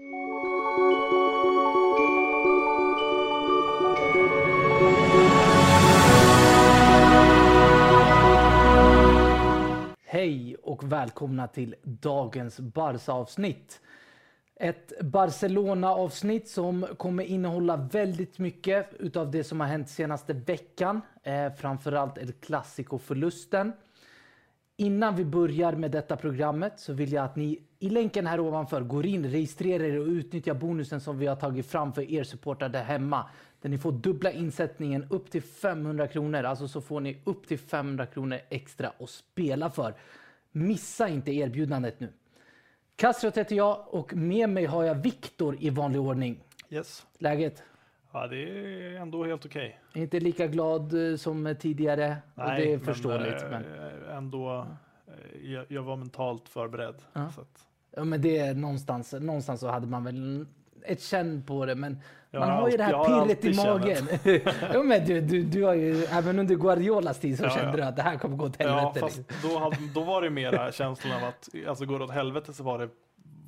Hej och välkomna till dagens Barca-avsnitt. Ett Barcelona-avsnitt som kommer innehålla väldigt mycket utav det som har hänt senaste veckan. Eh, framförallt El Clasico-förlusten. Innan vi börjar med detta programmet så vill jag att ni i länken här ovanför går in, registrerar er och utnyttjar bonusen som vi har tagit fram för er supportrar där hemma. Där ni får dubbla insättningen upp till 500 kronor. Alltså så får ni upp till 500 kronor extra att spela för. Missa inte erbjudandet nu. Kastriot heter jag och med mig har jag Viktor i vanlig ordning. Yes. Läget? Ja, det är ändå helt okej. Inte lika glad eh, som tidigare. och det är förståeligt. Men, Men, eh, ändå, eh, jag, jag var mentalt förberedd. Ja. Så att, ja, men det är någonstans, någonstans så hade man väl ett känn på det. Men Jag man har har ju det här pirret i magen. ja, men du, du, du har ju, även under Guardiolas tid så Ja, kände ja. du att det här kommer gå åt ja, helvete. fast liksom. då, hade, då var det mera känslan av att, alltså går det åt helvete så var det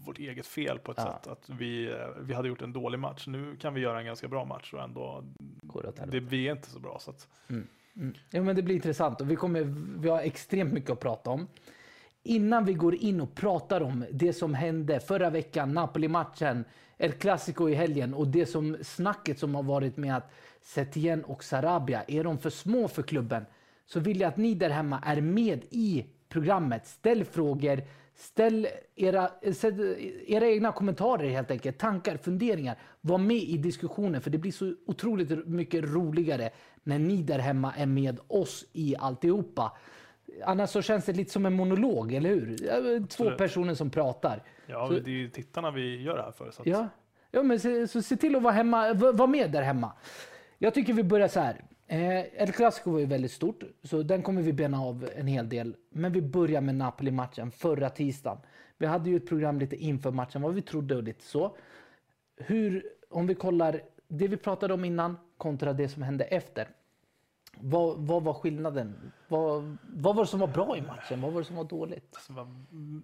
vårt eget fel på ett Ja. sätt. Att vi, eh, vi hade gjort en dålig match. Nu kan vi göra en ganska bra match och ändå, det det, vi är inte så bra. Så att, Mm. Ja, men det blir intressant och vi, kommer, vi har extremt mycket att prata om. Innan vi går in och pratar om det som hände förra veckan, Napoli-matchen, El Clasico i helgen och det som snacket som har varit med att Setien och Sarabia, är de för små för klubben? Så vill jag att ni där hemma är med i programmet. Ställ frågor, ställ era, era egna kommentarer helt enkelt, tankar, funderingar. Var med i diskussionen för det blir så otroligt mycket roligare när ni där hemma är med oss i alltihopa. Annars så känns det lite som en monolog, eller hur? Två Absolut. personer som pratar. ja, Så- det är ju tittarna vi gör det här för. Så att, Ja, ja men se, så se till att vara, hemma, vara med där hemma. Jag tycker vi börjar så här. Eh, El Clasico var ju väldigt stort, så den kommer vi bena av en hel del. Men vi börjar med Napoli-matchen förra tisdagen. Vi hade ju ett program lite inför matchen, vad vi trodde och lite så. Hur, om vi kollar det vi pratade om innan kontra det som hände efter. Vad, vad var skillnaden? Vad, vad var det som var bra i matchen? Vad var det som var dåligt?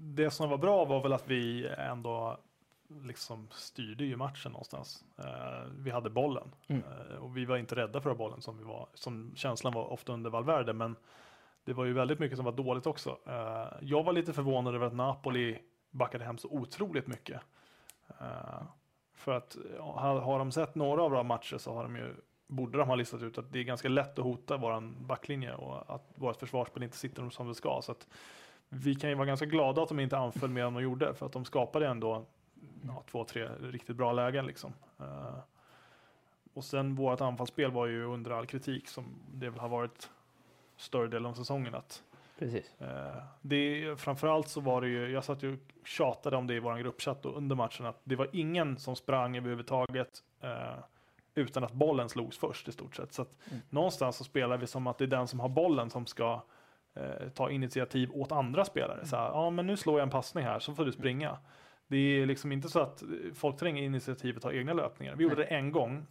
Det som var bra var väl att vi ändå liksom styrde ju matchen någonstans. Eh, vi hade bollen Mm. Eh, och vi var inte rädda för bollen som vi var, som känslan var ofta under Valverde, men det var ju väldigt mycket som var dåligt också. Eh, jag var lite förvånad över att Napoli backade hem så otroligt mycket. Eh, för att har, har de sett några av våra matcher så har de ju borde de ha listat ut att det är ganska lätt att hota våran backlinje och att vårt försvarsspel inte sitter som det ska. Så att vi kan ju vara ganska glada att de inte anföll mer än de gjorde för att de skapade ändå ja, två, tre riktigt bra lägen liksom. Eh, och sen vårt anfallsspel var ju under all kritik som det väl har varit större delen av säsongen. Att, Precis. eh, det, framförallt så var det ju, jag satt ju och tjatade om det i vår gruppchatt under matchen att det var ingen som sprang överhuvudtaget eh, utan att bollen slogs först i stort sett. Så att Mm. någonstans så spelar vi som att det är den som har bollen som ska ta initiativ åt andra spelare. Så här, ja men nu slår jag en passning här så får du springa. Det är liksom inte så att eh, folk tar inga initiativ och tar egna löpningar. Vi gjorde Nej. det en gång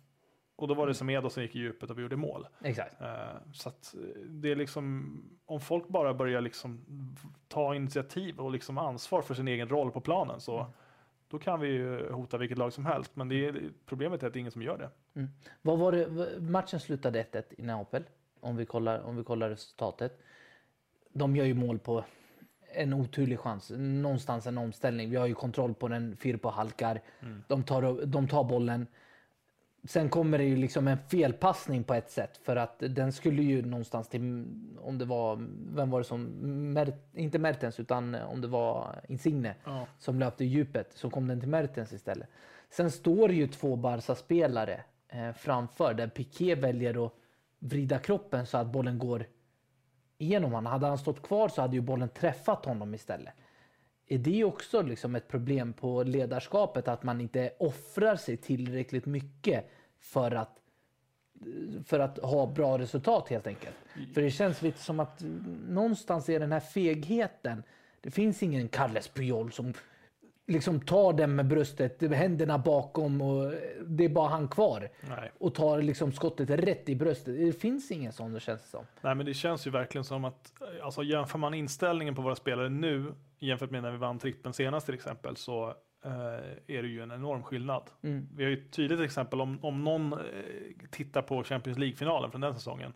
och då var det som Edo som gick i djupet och vi gjorde mål. Exakt. Eh, Så att eh, det är liksom, om folk bara börjar liksom ta initiativ och liksom ansvar för sin egen roll på planen så Mm. då kan vi ju hota vilket lag som helst. Men det är, problemet är att det är ingen som gör det. Vad var det? Matchen slutade 1-1 i Neapel. Om vi, kollar, om vi kollar resultatet. De gör ju mål på en oturlig chans. Någonstans en omställning. Vi har ju kontroll på den. Firpo halkar. Mm. De, tar, de tar bollen. Sen kommer det ju liksom en felpassning på ett sätt. För att den skulle ju någonstans till, om det var, vem var det som, Mer, inte Mertens utan om det var Insigne Ja. som löpte i djupet. Så kom den till Mertens istället. Sen står ju två Barca-spelare eh, framför där Piqué väljer att vrida kroppen så att bollen går igenom honom. Hade han stått kvar så hade ju bollen träffat honom istället. Är det också liksom ett problem på ledarskapet att man inte offrar sig tillräckligt mycket för att för att ha bra resultat helt enkelt. För det känns lite som att någonstans är den här fegheten. Det finns ingen Carles Puyol som liksom tar den med bröstet, händerna bakom och det är bara han kvar. Nej. Och tar liksom skottet rätt i bröstet. Det finns ingen sån det känns som. Nej, men det känns ju verkligen som att alltså, jämför man inställningen på våra spelare nu jämfört med när vi vann trippen senast till exempel så eh, är det ju en enorm skillnad. Mm. Vi har ju ett tydligt exempel om, om någon eh, tittar på Champions League-finalen från den säsongen.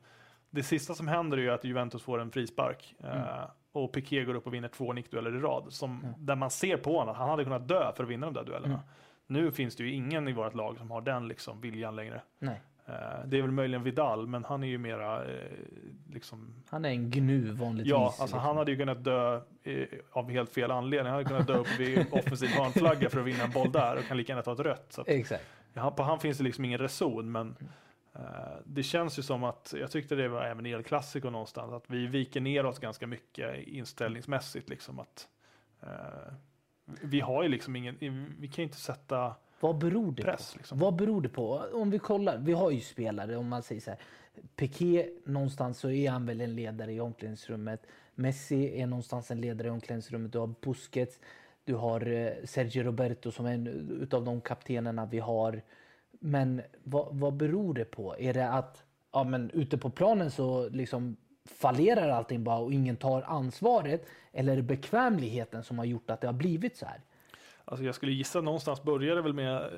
Det sista som händer är ju att Juventus får en frispark eh, Mm. Och Piqué går upp och vinner två nickdueller i rad. Som, Ja. Där man ser på honom att han hade kunnat dö för att vinna de där duellerna. Mm. Nu finns det ju ingen i vårt lag som har den liksom, viljan längre. Nej, Eh, det är väl möjligen Vidal, men han är ju mera eh, liksom han är en gnu vanligtvis. Ja, alltså liksom. han hade ju kunnat dö eh, av helt fel anledning. Han hade kunnat dö upp vid offensiv hörnflagga för att vinna en boll där och kan lika gärna ta ett rött. Att, Exakt. ja, på han finns det liksom ingen reson, men eh, det känns ju som att, jag tyckte det var även i El Clasico någonstans, att vi viker ner oss ganska mycket inställningsmässigt. Liksom att, eh, vi har ju liksom ingen, vi kan ju inte sätta Vad beror det press. på? Liksom. Vad beror det på? Om vi kollar, vi har ju spelare, om man säger så här. Piqué, någonstans så är han väl en ledare i omklädningsrummet. Messi är någonstans en ledare i omklädningsrummet. Du har Busquets, du har eh, Sergio Roberto som är en utav de kaptenerna vi har. Men vad, vad beror det på? Är det att ja, men ute på planen så liksom fallerar allting bara och ingen tar ansvaret? Eller är det bekvämligheten som har gjort att det har blivit så här? Alltså jag skulle gissa någonstans börjar det väl med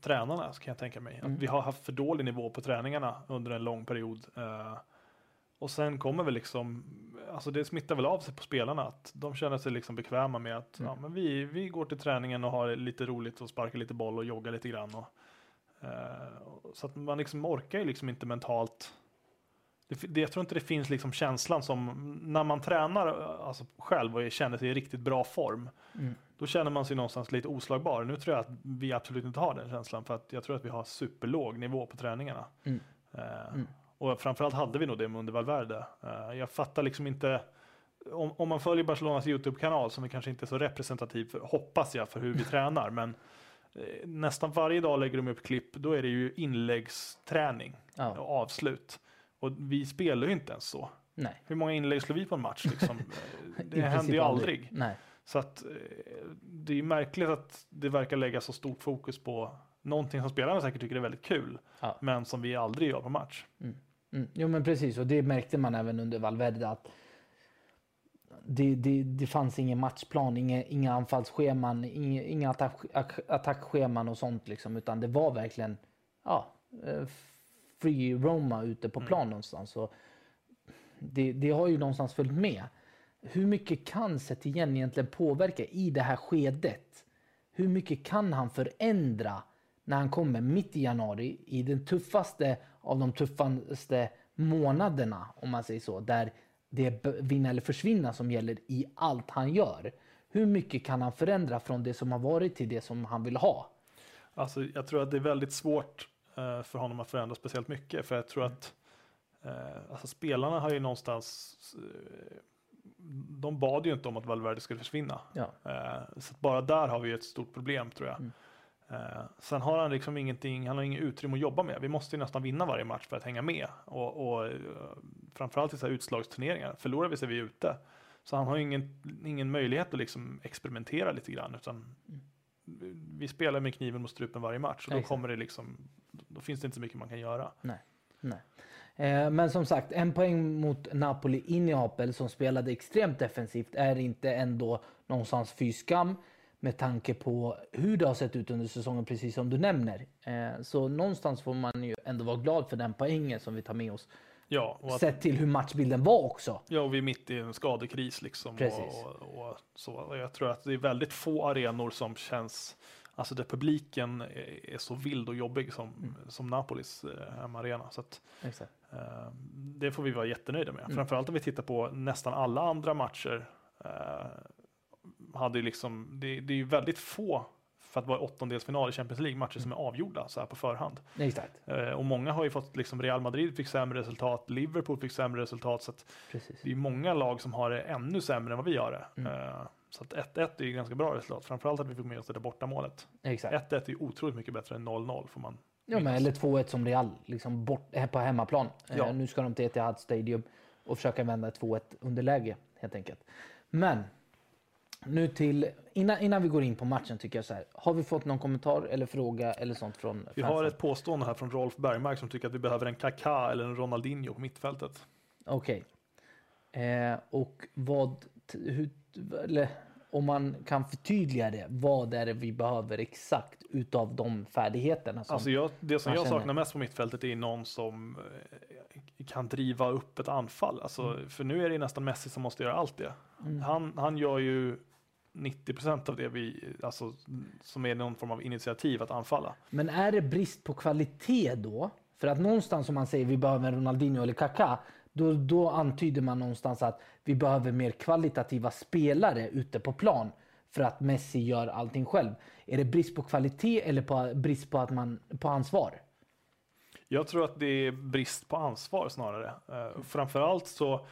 tränarna, så kan jag tänka mig. Mm. Att vi har haft för dålig nivå på träningarna under en lång period. Eh, och sen kommer väl liksom, alltså det smittar väl av sig på spelarna, att de känner sig liksom bekväma med att Mm. ja, men vi, vi går till träningen och har lite roligt och sparkar lite boll och joggar lite grann. Och- så att man liksom orkar ju liksom inte mentalt det, fi- det, jag tror inte det finns liksom känslan som när man tränar alltså själv och känner sig i riktigt bra form. Mm. Då känner man sig någonstans lite oslagbar. Nu tror jag att vi absolut inte har den känslan för att jag tror att vi har superlåg nivå på träningarna. Mm. Eh, Mm. Och framförallt hade vi nog det under Valverde. Eh, jag fattar liksom inte om, om man följer Barcelonas YouTube-kanal som är kanske inte är så representativ, för, hoppas jag, för hur vi tränar. Men eh, nästan varje dag lägger de upp klipp, då är det ju inläggsträning Ja, och avslut. Och vi spelar ju inte ens så. nej. Hur många inlägg slår vi på en match? Liksom? Eh, det händer ju aldrig. Nej. Så att eh, det är märkligt att det verkar lägga så stort fokus på någonting som spelarna säkert tycker är väldigt kul, Ja. men som vi aldrig gör på match. Mm. Jo men precis och det märkte man även under Valverde att det, det, det fanns ingen matchplan, inga, inga anfallsscheman, inga, inga attack, ack- attackscheman och sånt liksom utan det var verkligen ja, eh, free Roma ute på Mm. plan någonstans. Så det, det har ju någonstans följt med. Hur mycket kan Setien egentligen påverka i det här skedet? Hur mycket kan han förändra när han kommer mitt i januari i den tuffaste av de tuffaste månaderna om man säger så. Där det är vinna eller försvinna som gäller i allt han gör. Hur mycket kan han förändra från det som har varit till det som han vill ha? Alltså, jag tror att det är väldigt svårt eh, för honom att förändra speciellt mycket, för jag tror att eh, alltså, spelarna har ju någonstans eh, de bad ju inte om att Valverde skulle försvinna. Ja. Så bara där har vi ett stort problem tror jag. Mm. Eh, sen har han liksom ingenting, han har inget utrymme att jobba med. Vi måste ju nästan vinna varje match för att hänga med. Och, och eh, framförallt i så här utslagsturneringar. Förlorar vi så är vi ute. Så han har ju ingen, ingen möjlighet att liksom experimentera lite grann. Utan vi spelar med kniven mot strupen varje match. Och då kommer det liksom, då finns det inte så mycket man kan göra. Eh, Men som sagt, en poäng mot Napoli i Neapel som spelade extremt defensivt är inte ändå någonstans fy skam med tanke på hur det har sett ut under säsongen, precis som du nämner. Eh, Så någonstans får man ju ändå vara glad för den poängen som vi tar med oss. Ja, att, Sett till hur matchbilden var också. ja, och vi är mitt i en skadekris liksom. Precis. Och, och, och, så. jag tror att det är väldigt få arenor som känns Alltså där publiken är, är så vild och jobbig som, Mm. som Napolis eh, hemmaarena. Så att, eh, det får vi vara jättenöjda med. Mm. Framförallt om vi tittar på nästan alla andra matcher. Eh, hade liksom, det, det är ju väldigt få för att vara åttondelsfinal i Champions League matcher som är avgjorda så här på förhand. Exakt. Eh, och många har ju fått, liksom Real Madrid fick sämre resultat, Liverpool fick sämre resultat. Så det är många lag som har det ännu sämre än vad vi har det. Mm. Eh, så att 1-1 är ju ganska bra resultat, framförallt att vi fick med oss det där bortamålet. Exakt. 1-1 är ju otroligt mycket bättre än 0-0 får man Ja, men, eller 2-1 som Real, liksom bort, eh, på hemmaplan. Eh, Ja. Nu ska de till Etihad Stadium och försöka vända ett 2-1 underläge helt enkelt. Men nu till, innan, innan vi går in på matchen tycker jag så här. Har vi fått någon kommentar eller fråga eller sånt från Vi fansen? har ett påstående här från Rolf Bergmark som tycker att vi behöver en Kaká eller en Ronaldinho på mittfältet. Okej. Eh, och vad, hur, eller, om man kan förtydliga det, vad är det vi behöver exakt utav de färdigheterna? Som, Alltså jag, det som jag känner. saknar mest på mittfältet är någon som eh, kan driva upp ett anfall. Alltså, Mm. För nu är det nästan Messi som måste göra allt det. Han, han gör ju 90% av det vi, alltså, som är någon form av initiativ att anfalla. Men är det brist på kvalitet då? För att någonstans om man säger vi behöver Ronaldinho eller Kaká, då, då antyder man någonstans att vi behöver mer kvalitativa spelare ute på plan för att Messi gör allting själv. Är det brist på kvalitet eller på, brist på, att man, på ansvar? Jag tror att det är brist på ansvar snarare. Uh, framförallt så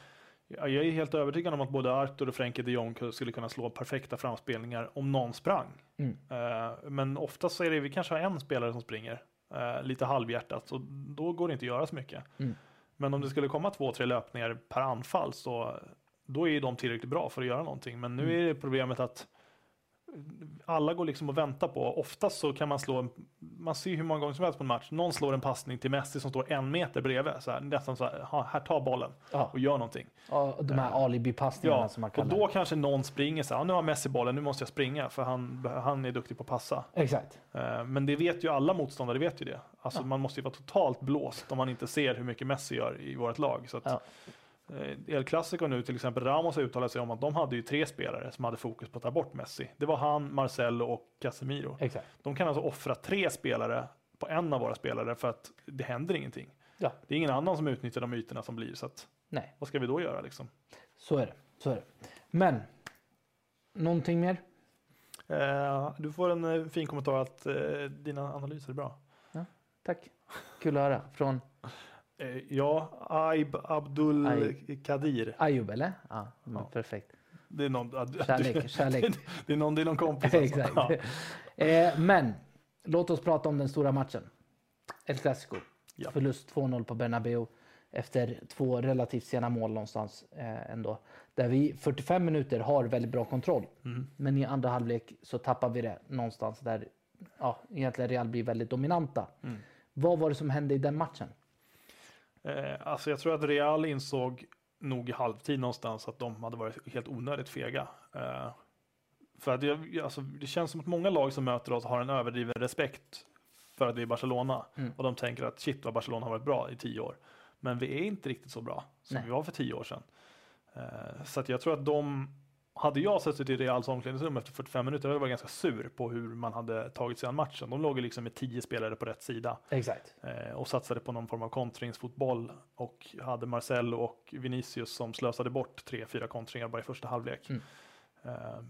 jag är helt övertygad om att både Arthur och Frenkie de Jong skulle kunna slå perfekta framspelningar om någon sprang. Mm. Eh, men oftast så är det vi kanske har en spelare som springer eh, lite halvhjärtat och då går det inte att göra så mycket. Mm. Men om det skulle komma två, tre löpningar per anfall så då är ju de tillräckligt bra för att göra någonting. Men nu Mm. är det problemet att alla går liksom och väntar på. Oftast så kan man slå, en, man ser hur många gånger som helst på en match. Någon slår en passning till Messi som står en meter bredvid. Så här, nästan så här, "Ha, här ta bollen Ja, och gör någonting. ja, de här alibi-passningarna Ja, som man och kallar då kanske någon springer så här, "Ja, nu har Messi bollen, nu måste jag springa för han, han är duktig på att passa. Exakt. Eh, Men det vet ju alla motståndare, vet ju det. Alltså Ja. man måste ju vara totalt blåst om man inte ser hur mycket Messi gör i vårt lag. Så att, eh, El Clasico nu till exempel, Ramos har uttalat sig om att de hade ju tre spelare som hade fokus på att ta bort Messi. Det var han, Marcelo och Casemiro. Exakt. De kan alltså offra tre spelare på en av våra spelare för att det händer ingenting. Ja. Det är ingen annan som utnyttjar de ytorna som blir, så att, Nej, vad ska vi då göra liksom? så är det. Så är det. Men, någonting mer? Eh, du får en eh, fin kommentar att eh, dina analyser är bra. Tack. Kul att höra. Från Eh, ja, Aib Abdul Aib. Kadir. Ayub, eller? Ja, men Ja. perfekt. Det är någon, att- Kärlek, kärlek. det är någon, det är någon kompis. alltså. Exakt. Ja. Eh, men låt oss prata om den stora matchen. El Clasico. Ja. Förlust 2-0 på Bernabeu efter två relativt sena mål någonstans eh, ändå. Där vi 45 minuter har väldigt bra kontroll. Mm. Men i andra halvlek så tappar vi det någonstans där ja, egentligen Real blir väldigt dominanta. Mm. Vad var det som hände i den matchen? Eh, alltså jag tror att Real insåg nog i halvtid någonstans att de hade varit helt onödigt fega. Eh, för att jag, alltså, det känns som att många lag som möter oss har en överdriven respekt för att vi är Barcelona Mm. och de tänker att shit vad Barcelona har varit bra i tio år. Men vi är inte riktigt så bra som Nej. vi var för tio år sedan. Eh, så att jag tror att de hade jag suttit i Reals omklädningsrum efter 45 minuter, hade jag varit ganska sur på hur man hade tagit sig an matchen. De låg ju liksom med tio spelare på rätt sida Exakt. eh, och satsade på någon form av kontringsfotboll och hade Marcelo och Vinicius som slösade bort tre, fyra kontringar bara i första halvlek. Mm. Eh,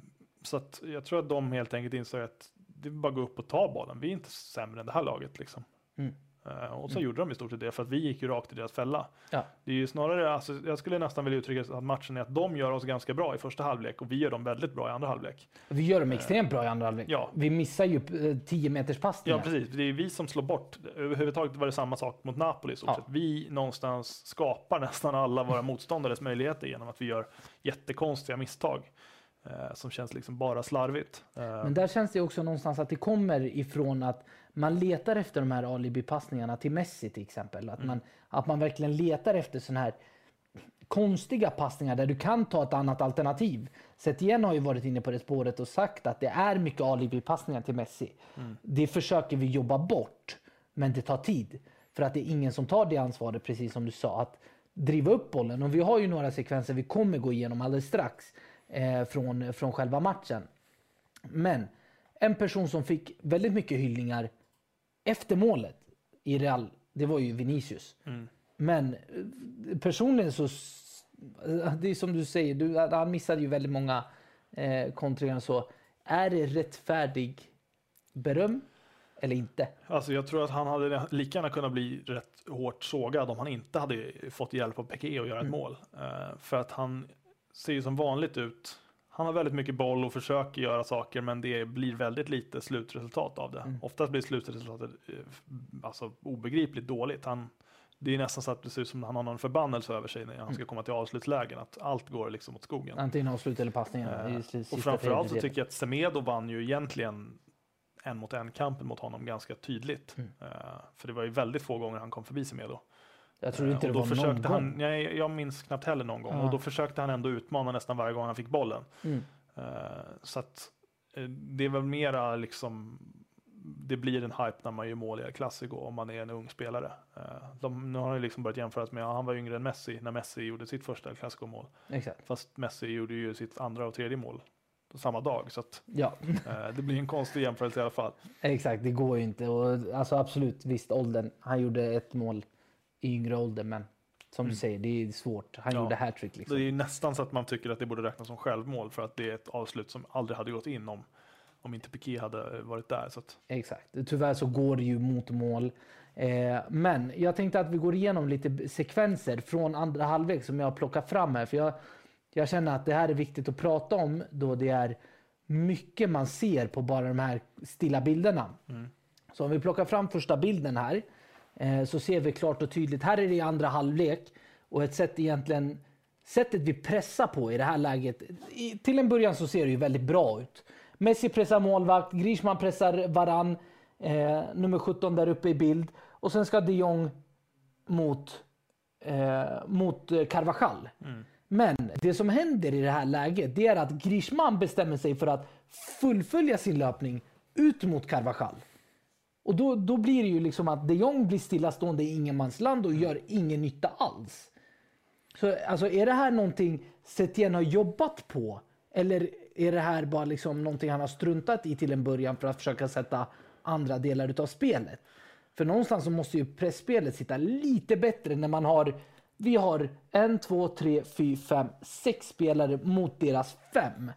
så att jag tror att de helt enkelt insåg att det är bara att gå upp och ta bollen. Vi är inte sämre än det här laget liksom. Mm. Eh, och så Mm. gjorde de i stort sett det för att vi gick ju rakt i deras fälla. Ja. Det är ju snarare, alltså, jag skulle nästan vilja uttrycka att matchen är att de gör oss ganska bra i första halvlek och vi gör dem väldigt bra i andra halvlek. Vi gör dem extremt bra i andra halvlek. Ja. Vi missar ju eh, 10 meters passningar. Ja, precis. Det är vi som slår bort. Överhuvudtaget var det samma sak mot Napoli i stort Ja. sett. Vi någonstans skapar nästan alla våra motståndares möjligheter genom att vi gör jättekonstiga misstag. Eh, som känns liksom bara slarvigt. Eh, Men där känns det också någonstans att det kommer ifrån att man letar efter de här alibi-passningarna till Messi till exempel. Att, man, att man verkligen letar efter sådana här konstiga passningar där du kan ta ett annat alternativ. Setien har ju varit inne på det spåret och sagt att det är mycket alibi-passningar till Messi. Det försöker vi jobba bort, men det tar tid. För att det är ingen som tar det ansvaret, precis som du sa, att driva upp bollen. Och vi har ju några sekvenser vi kommer gå igenom alldeles strax eh, från, från själva matchen. Men en person som fick väldigt mycket hyllningar efter målet i Real, det var ju Vinicius. Mm. Men eh, personligen så, s- det är som du säger, du, han missade ju väldigt många eh, kontringar så. Är det rättfärdig beröm eller inte? Alltså jag tror att han hade lika gärna kunnat bli rätt hårt sågad om han inte hade fått hjälp av Piqué att göra ett mål. Eh, för att han ser ju som vanligt ut. Han har väldigt mycket boll och försöker göra saker men det blir väldigt lite slutresultat av det. Mm. Oftast blir slutresultatet eh, alltså, obegripligt dåligt. Han, det är nästan så att det ser ut som att han har någon förbannelse över sig när han ska komma till avslutslägen. Att allt går liksom åt skogen. Antingen avslut eller passningar. Eh, och framförallt så tycker jag att Semedo vann ju egentligen en mot en kampen mot honom ganska tydligt. Mm. Eh, för det var ju väldigt få gånger han kom förbi Semedo. Jag tror inte det och då var någon försökte gång. han, nej, jag minns knappt heller någon gång. Ja. Och då försökte han ändå utmana nästan varje gång han fick bollen. Mm. Eh, så att eh, det är väl mera liksom det blir en hype när man gör mål i El Clasico om man är en ung spelare. Eh, de, nu har han liksom börjat jämföras med, ja, han var yngre än Messi när Messi gjorde sitt första El Clasico-mål. Exakt. Fast Messi gjorde ju sitt andra och tredje mål samma dag. Så att, Ja, det blir en konstig jämförelse i alla fall. exakt. Det går ju inte. Och, alltså absolut, visst åldern. Han gjorde ett mål i yngre ålder, men som du säger, det är svårt. Han Ja. gjorde hattrick Det liksom. är ju nästan så att man tycker att det borde räknas som självmål för att det är ett avslut som aldrig hade gått in om, om inte Piqué hade varit där. Så att, Exakt. Tyvärr så går det ju mot mål. Eh, men jag tänkte att vi går igenom lite sekvenser från andra halvlek som jag har plockat fram här. För jag, jag känner att det här är viktigt att prata om då det är mycket man ser på bara de här stilla bilderna. Så om vi plockar fram första bilden här så ser vi klart och tydligt. Här är det i andra halvlek och ett sätt egentligen sättet vi pressar på i det här läget. I, till en början så ser det ju väldigt bra ut. Messi pressar målvakt, Griezmann pressar Varann, eh, nummer 17 där uppe i bild och sen ska de Jong mot eh, mot eh, Carvajal. Men det som händer i det här läget det är att Griezmann bestämmer sig för att fullfölja sin löpning ut mot Carvajal. Och då, då blir det ju liksom att de Jong blir stillastående i ingenmansland och gör ingen nytta alls. Så alltså, är det här någonting Setien har jobbat på? Eller är det här bara liksom någonting han har struntat i till en början för att försöka sätta andra delar utav spelet? För någonstans så måste ju pressspelet sitta lite bättre när man har vi har en, två, tre, fyra, fem, sex spelare mot deras fem.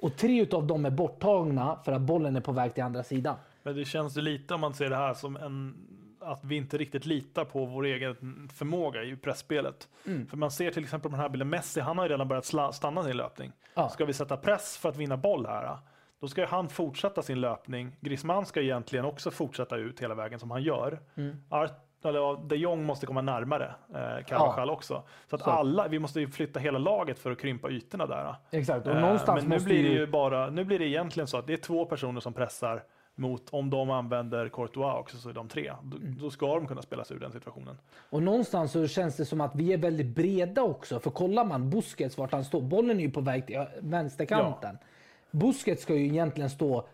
Och tre utav dem är borttagna för att bollen är på väg till andra sidan. Men det känns ju lite om man ser det här som en att vi inte riktigt litar på vår egen förmåga i pressspelet. Mm. För man ser till exempel på den här bilden, Messi, han har ju redan börjat sla- stanna sin löpning. Ja. Ska vi sätta press för att vinna boll här? Då ska ju han fortsätta sin löpning. Griezmann ska egentligen också fortsätta ut hela vägen som han gör. Mm. Art, eller, de Jong måste komma närmare eh, Carvajal också. Så att Så. alla, vi måste ju flytta hela laget för att krympa ytorna där. Exakt, och Eh, någonstans Men nu måste blir det ju bara, nu blir det egentligen så att det är två personer som pressar mot, om de använder Courtois också så är de tre. Då, Mm. då ska de kunna spela sig ur den situationen. Och någonstans så känns det som att vi är väldigt breda också. För kollar man Busquets vart han står, bollen är ju på väg till vänsterkanten. Busquets ska ju egentligen stå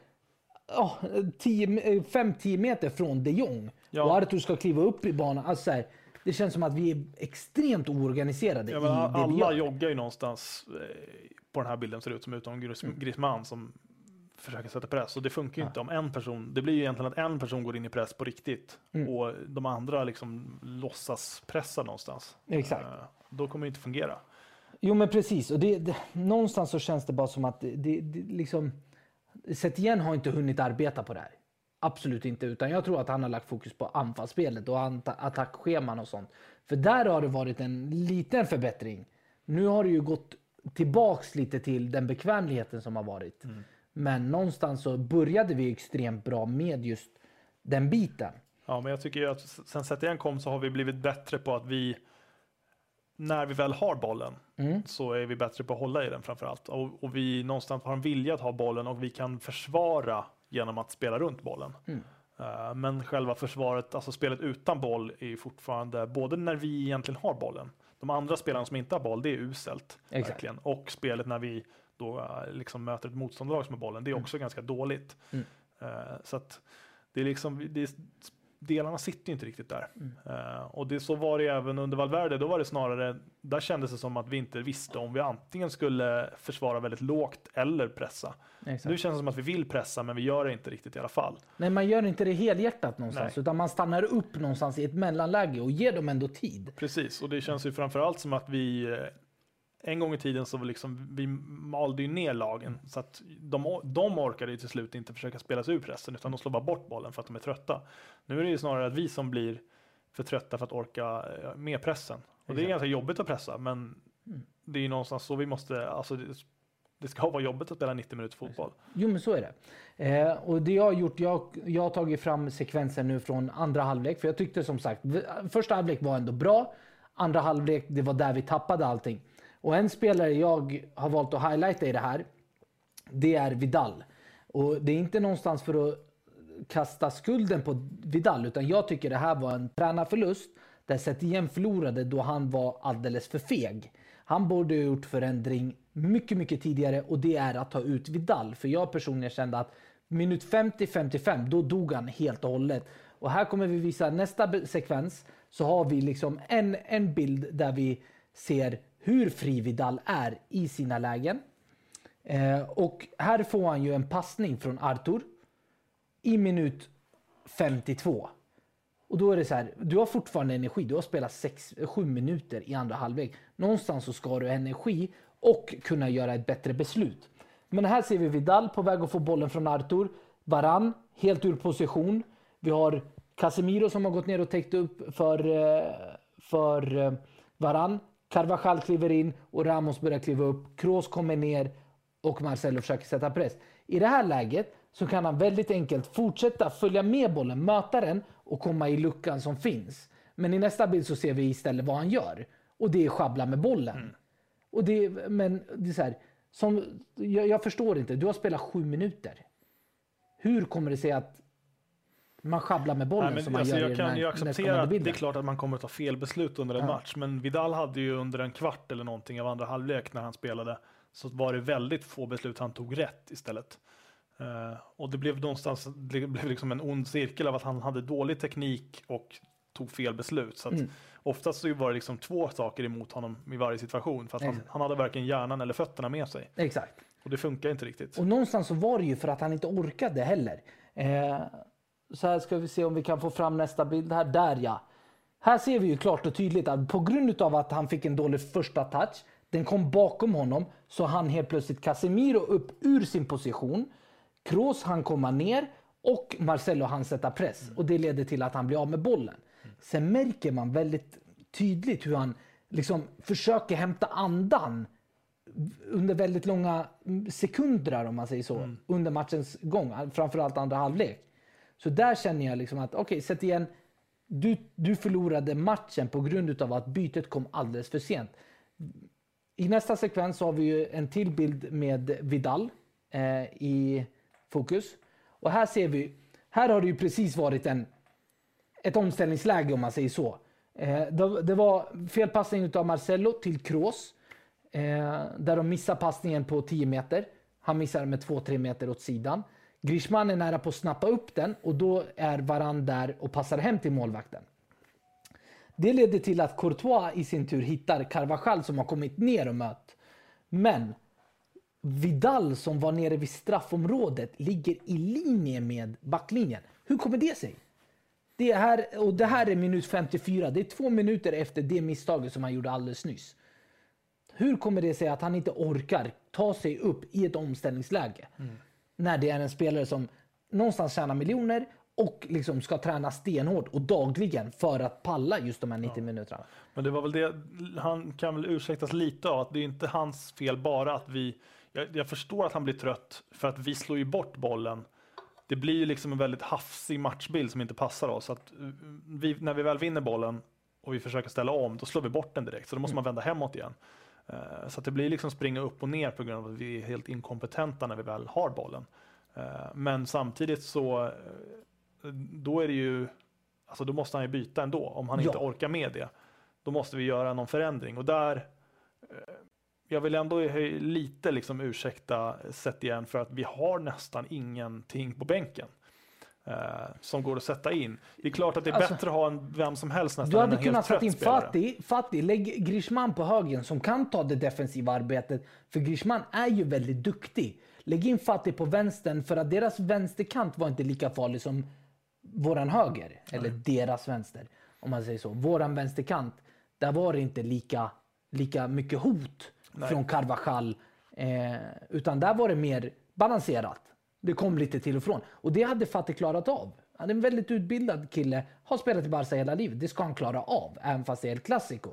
ja, 5-10 meter från de Jong. Ja. Och Arthur ska kliva upp i banan. Alltså så här, det känns som att vi är extremt oorganiserade Ja, alla joggar ju någonstans eh, på den här bilden ser det ut som utom Mm. Griezmann som försöker sätta press. Och det funkar ju inte om en person, det blir ju egentligen att en person går in i press på riktigt Mm. och de andra liksom låtsas pressa någonstans. Exakt. Eh, Då kommer det inte fungera. Jo men precis. Och det, det, någonstans så känns det bara som att det, det, det liksom... Setien har inte hunnit arbeta på det här. Absolut inte. Utan jag tror att han har lagt fokus på anfallsspelet och attackscheman och sånt. För där har det varit en liten förbättring. Nu har det ju gått tillbaks lite till den bekvämligheten som har varit. Men någonstans så började vi extremt bra med just den biten. Ja, men jag tycker att sen Setien kom så har vi blivit bättre på att vi när vi väl har bollen Mm. så är vi bättre på att hålla i den framför allt. Och, och vi någonstans har en vilja att ha bollen och vi kan försvara genom att spela runt bollen. Mm. Eh, men själva försvaret, alltså spelet utan boll är fortfarande, både när vi egentligen har bollen, de andra spelarna som inte har boll, det är uselt. Exakt. Verkligen. Och spelet när vi då liksom möter ett motståndarlag som har bollen, det är också ganska dåligt. Mm. Eh, så att det är liksom, det är, delarna sitter inte riktigt där. Mm. Eh, och det, så var det även under Valverde, då var det snarare, där kändes det som att vi inte visste om vi antingen skulle försvara väldigt lågt eller pressa. Exakt. Nu känns det som att vi vill pressa, men vi gör det inte riktigt i alla fall. Nej, man gör inte det helhjärtat någonstans. Nej. Utan man stannar upp någonstans i ett mellanläge och ger dem ändå tid. Precis, och det känns ju framförallt som att vi eh, en gång i tiden så var liksom, vi malde ju ner lagen så att de, de orkade ju till slut inte försöka spela sig ur pressen utan de slår bara bort bollen för att de är trötta. Nu är det ju snarare att vi som blir för trötta för att orka eh, med pressen. Och det är ganska jobbigt att pressa men Mm. det är ju någonstans så vi måste, alltså det, det ska vara jobbigt att spela 90 minuter fotboll. Jo, men så är det. Eh, och det jag har gjort, jag, jag har tagit fram sekvenser nu från andra halvlek. För jag tyckte som sagt, första halvlek var ändå bra. Andra halvlek, det var där vi tappade allting. Och en spelare jag har valt att highlighta i det här, det är Vidal. Och det är inte någonstans för att kasta skulden på Vidal, utan jag tycker det här var en tränarförlust där Setien förlorade då han var alldeles för feg. Han borde ha gjort förändring mycket, mycket tidigare och det är att ta ut Vidal. För jag personligen kände att minut 50-55, då dog han helt och hållet. Och här kommer vi visa nästa sekvens så har vi liksom en, en bild där vi ser hur fri Vidal är i sina lägen. Eh, och här får han ju en passning från Artur i minut 52. Och då är det så här, du har fortfarande energi. Du har spelat 7 minuter i andra halvlek. Någonstans så ska du ha energi och kunna göra ett bättre beslut. Men här ser vi Vidal på väg att få bollen från Artur. Varann helt ur position. Vi har Casemiro som har gått ner och täckt upp för, eh, för eh, Varann. Carvajal kliver in och Ramos börjar kliva upp. Kroos kommer ner och Marcelo försöker sätta press. I det här läget så kan han väldigt enkelt fortsätta följa med bollen, möta den och komma i luckan som finns. Men i nästa bild så ser vi istället vad han gör och det är schabbla med bollen. Mm. Och det, men det är så här, som, jag, jag, förstår inte, du har spelat sju minuter. Hur kommer det sig att man schabblar med bollen Nej, som man alltså gör Jag kan ju acceptera att det är klart att man kommer att ta fel beslut under en ja. match, men Vidal hade ju under en kvart eller någonting av andra halvlek när han spelade, så var det väldigt få beslut han tog rätt istället. Uh, och det blev någonstans det blev liksom en ond cirkel av att han hade dålig teknik och tog fel beslut. Så mm. Oftast så var det liksom två saker emot honom i varje situation. För att han, han, hade varken hjärnan eller fötterna med sig. Exakt. Och det funkar inte riktigt. Och någonstans så var det ju för att han inte orkade heller. Eh, så här ska vi se om vi kan få fram nästa bild här. Där ja. Här ser vi ju klart och tydligt att på grund av att han fick en dålig första touch, den kom bakom honom, så han helt plötsligt Casemiro upp ur sin position. Kroos han komma ner och Marcelo han sätta press mm. och det leder till att han blir av med bollen. Mm. Sen märker man väldigt tydligt hur han liksom försöker hämta andan under väldigt långa sekunder om man säger så, mm. under matchens gång, framförallt andra halvlek. Så där känner jag liksom att, okej, okay, sätt igen. Du, du förlorade matchen på grund av att bytet kom alldeles för sent. I nästa sekvens har vi ju en till bild med Vidal eh, i fokus. Och här ser vi, här har det ju precis varit en, ett omställningsläge om man säger så. Eh, det, det, var felpassning av Marcelo till Kroos. Eh, där de missar passningen på 10 meter. Han missar med 2-3 meter åt sidan. Grishman är nära på att snappa upp den och då är Varan där och passar hem till målvakten. Det leder till att Courtois i sin tur hittar Carvajal som har kommit ner och mött. Men Vidal som var nere vid straffområdet ligger i linje med backlinjen. Hur kommer det sig? Det här, och det här är minut 54. Det är två minuter efter det misstaget som han gjorde alldeles nyss. Hur kommer det sig att han inte orkar ta sig upp i ett omställningsläge? Mm när det är en spelare som någonstans tjänar miljoner och liksom ska träna stenhårt och dagligen för att palla just de här 90 ja. minuterna. Men det var väl det, han kan väl ursäktas lite av att det är inte hans fel bara att vi, jag, jag förstår att han blir trött för att vi slår ju bort bollen. Det blir ju liksom en väldigt hafsig matchbild som inte passar oss. Att vi, när vi väl vinner bollen och vi försöker ställa om, då slår vi bort den direkt. Så då måste mm. man vända hemåt igen. Eh, så det blir liksom springa upp och ner på grund av att vi är helt inkompetenta när vi väl har bollen. Eh, men samtidigt så eh, då är det ju, alltså då måste han ju byta ändå om han ja. inte orkar med det. Då måste vi göra någon förändring och där jag vill ändå lite liksom ursäkta sett igen för att vi har nästan ingenting på bänken eh, som går att sätta in. Det är klart att det är alltså, bättre att ha en, vem som helst nästan Du hade kunnat sätta in Fatih, Fatih, lägg Grishman på högen som kan ta det defensiva arbetet. För Grishman är ju väldigt duktig. Lägg in Fatih på vänstern för att deras vänsterkant var inte lika farlig som våran höger. Eller deras vänster, om man säger så. Våran vänsterkant, där var det inte lika, lika mycket hot Nej. från Carvajal. Eh, utan där var det mer balanserat. Det kom lite till och från. Och det hade Fatih klarat av. Han är en väldigt utbildad kille, har spelat i Barca hela livet. Det ska han klara av, även fast det är El Clasico.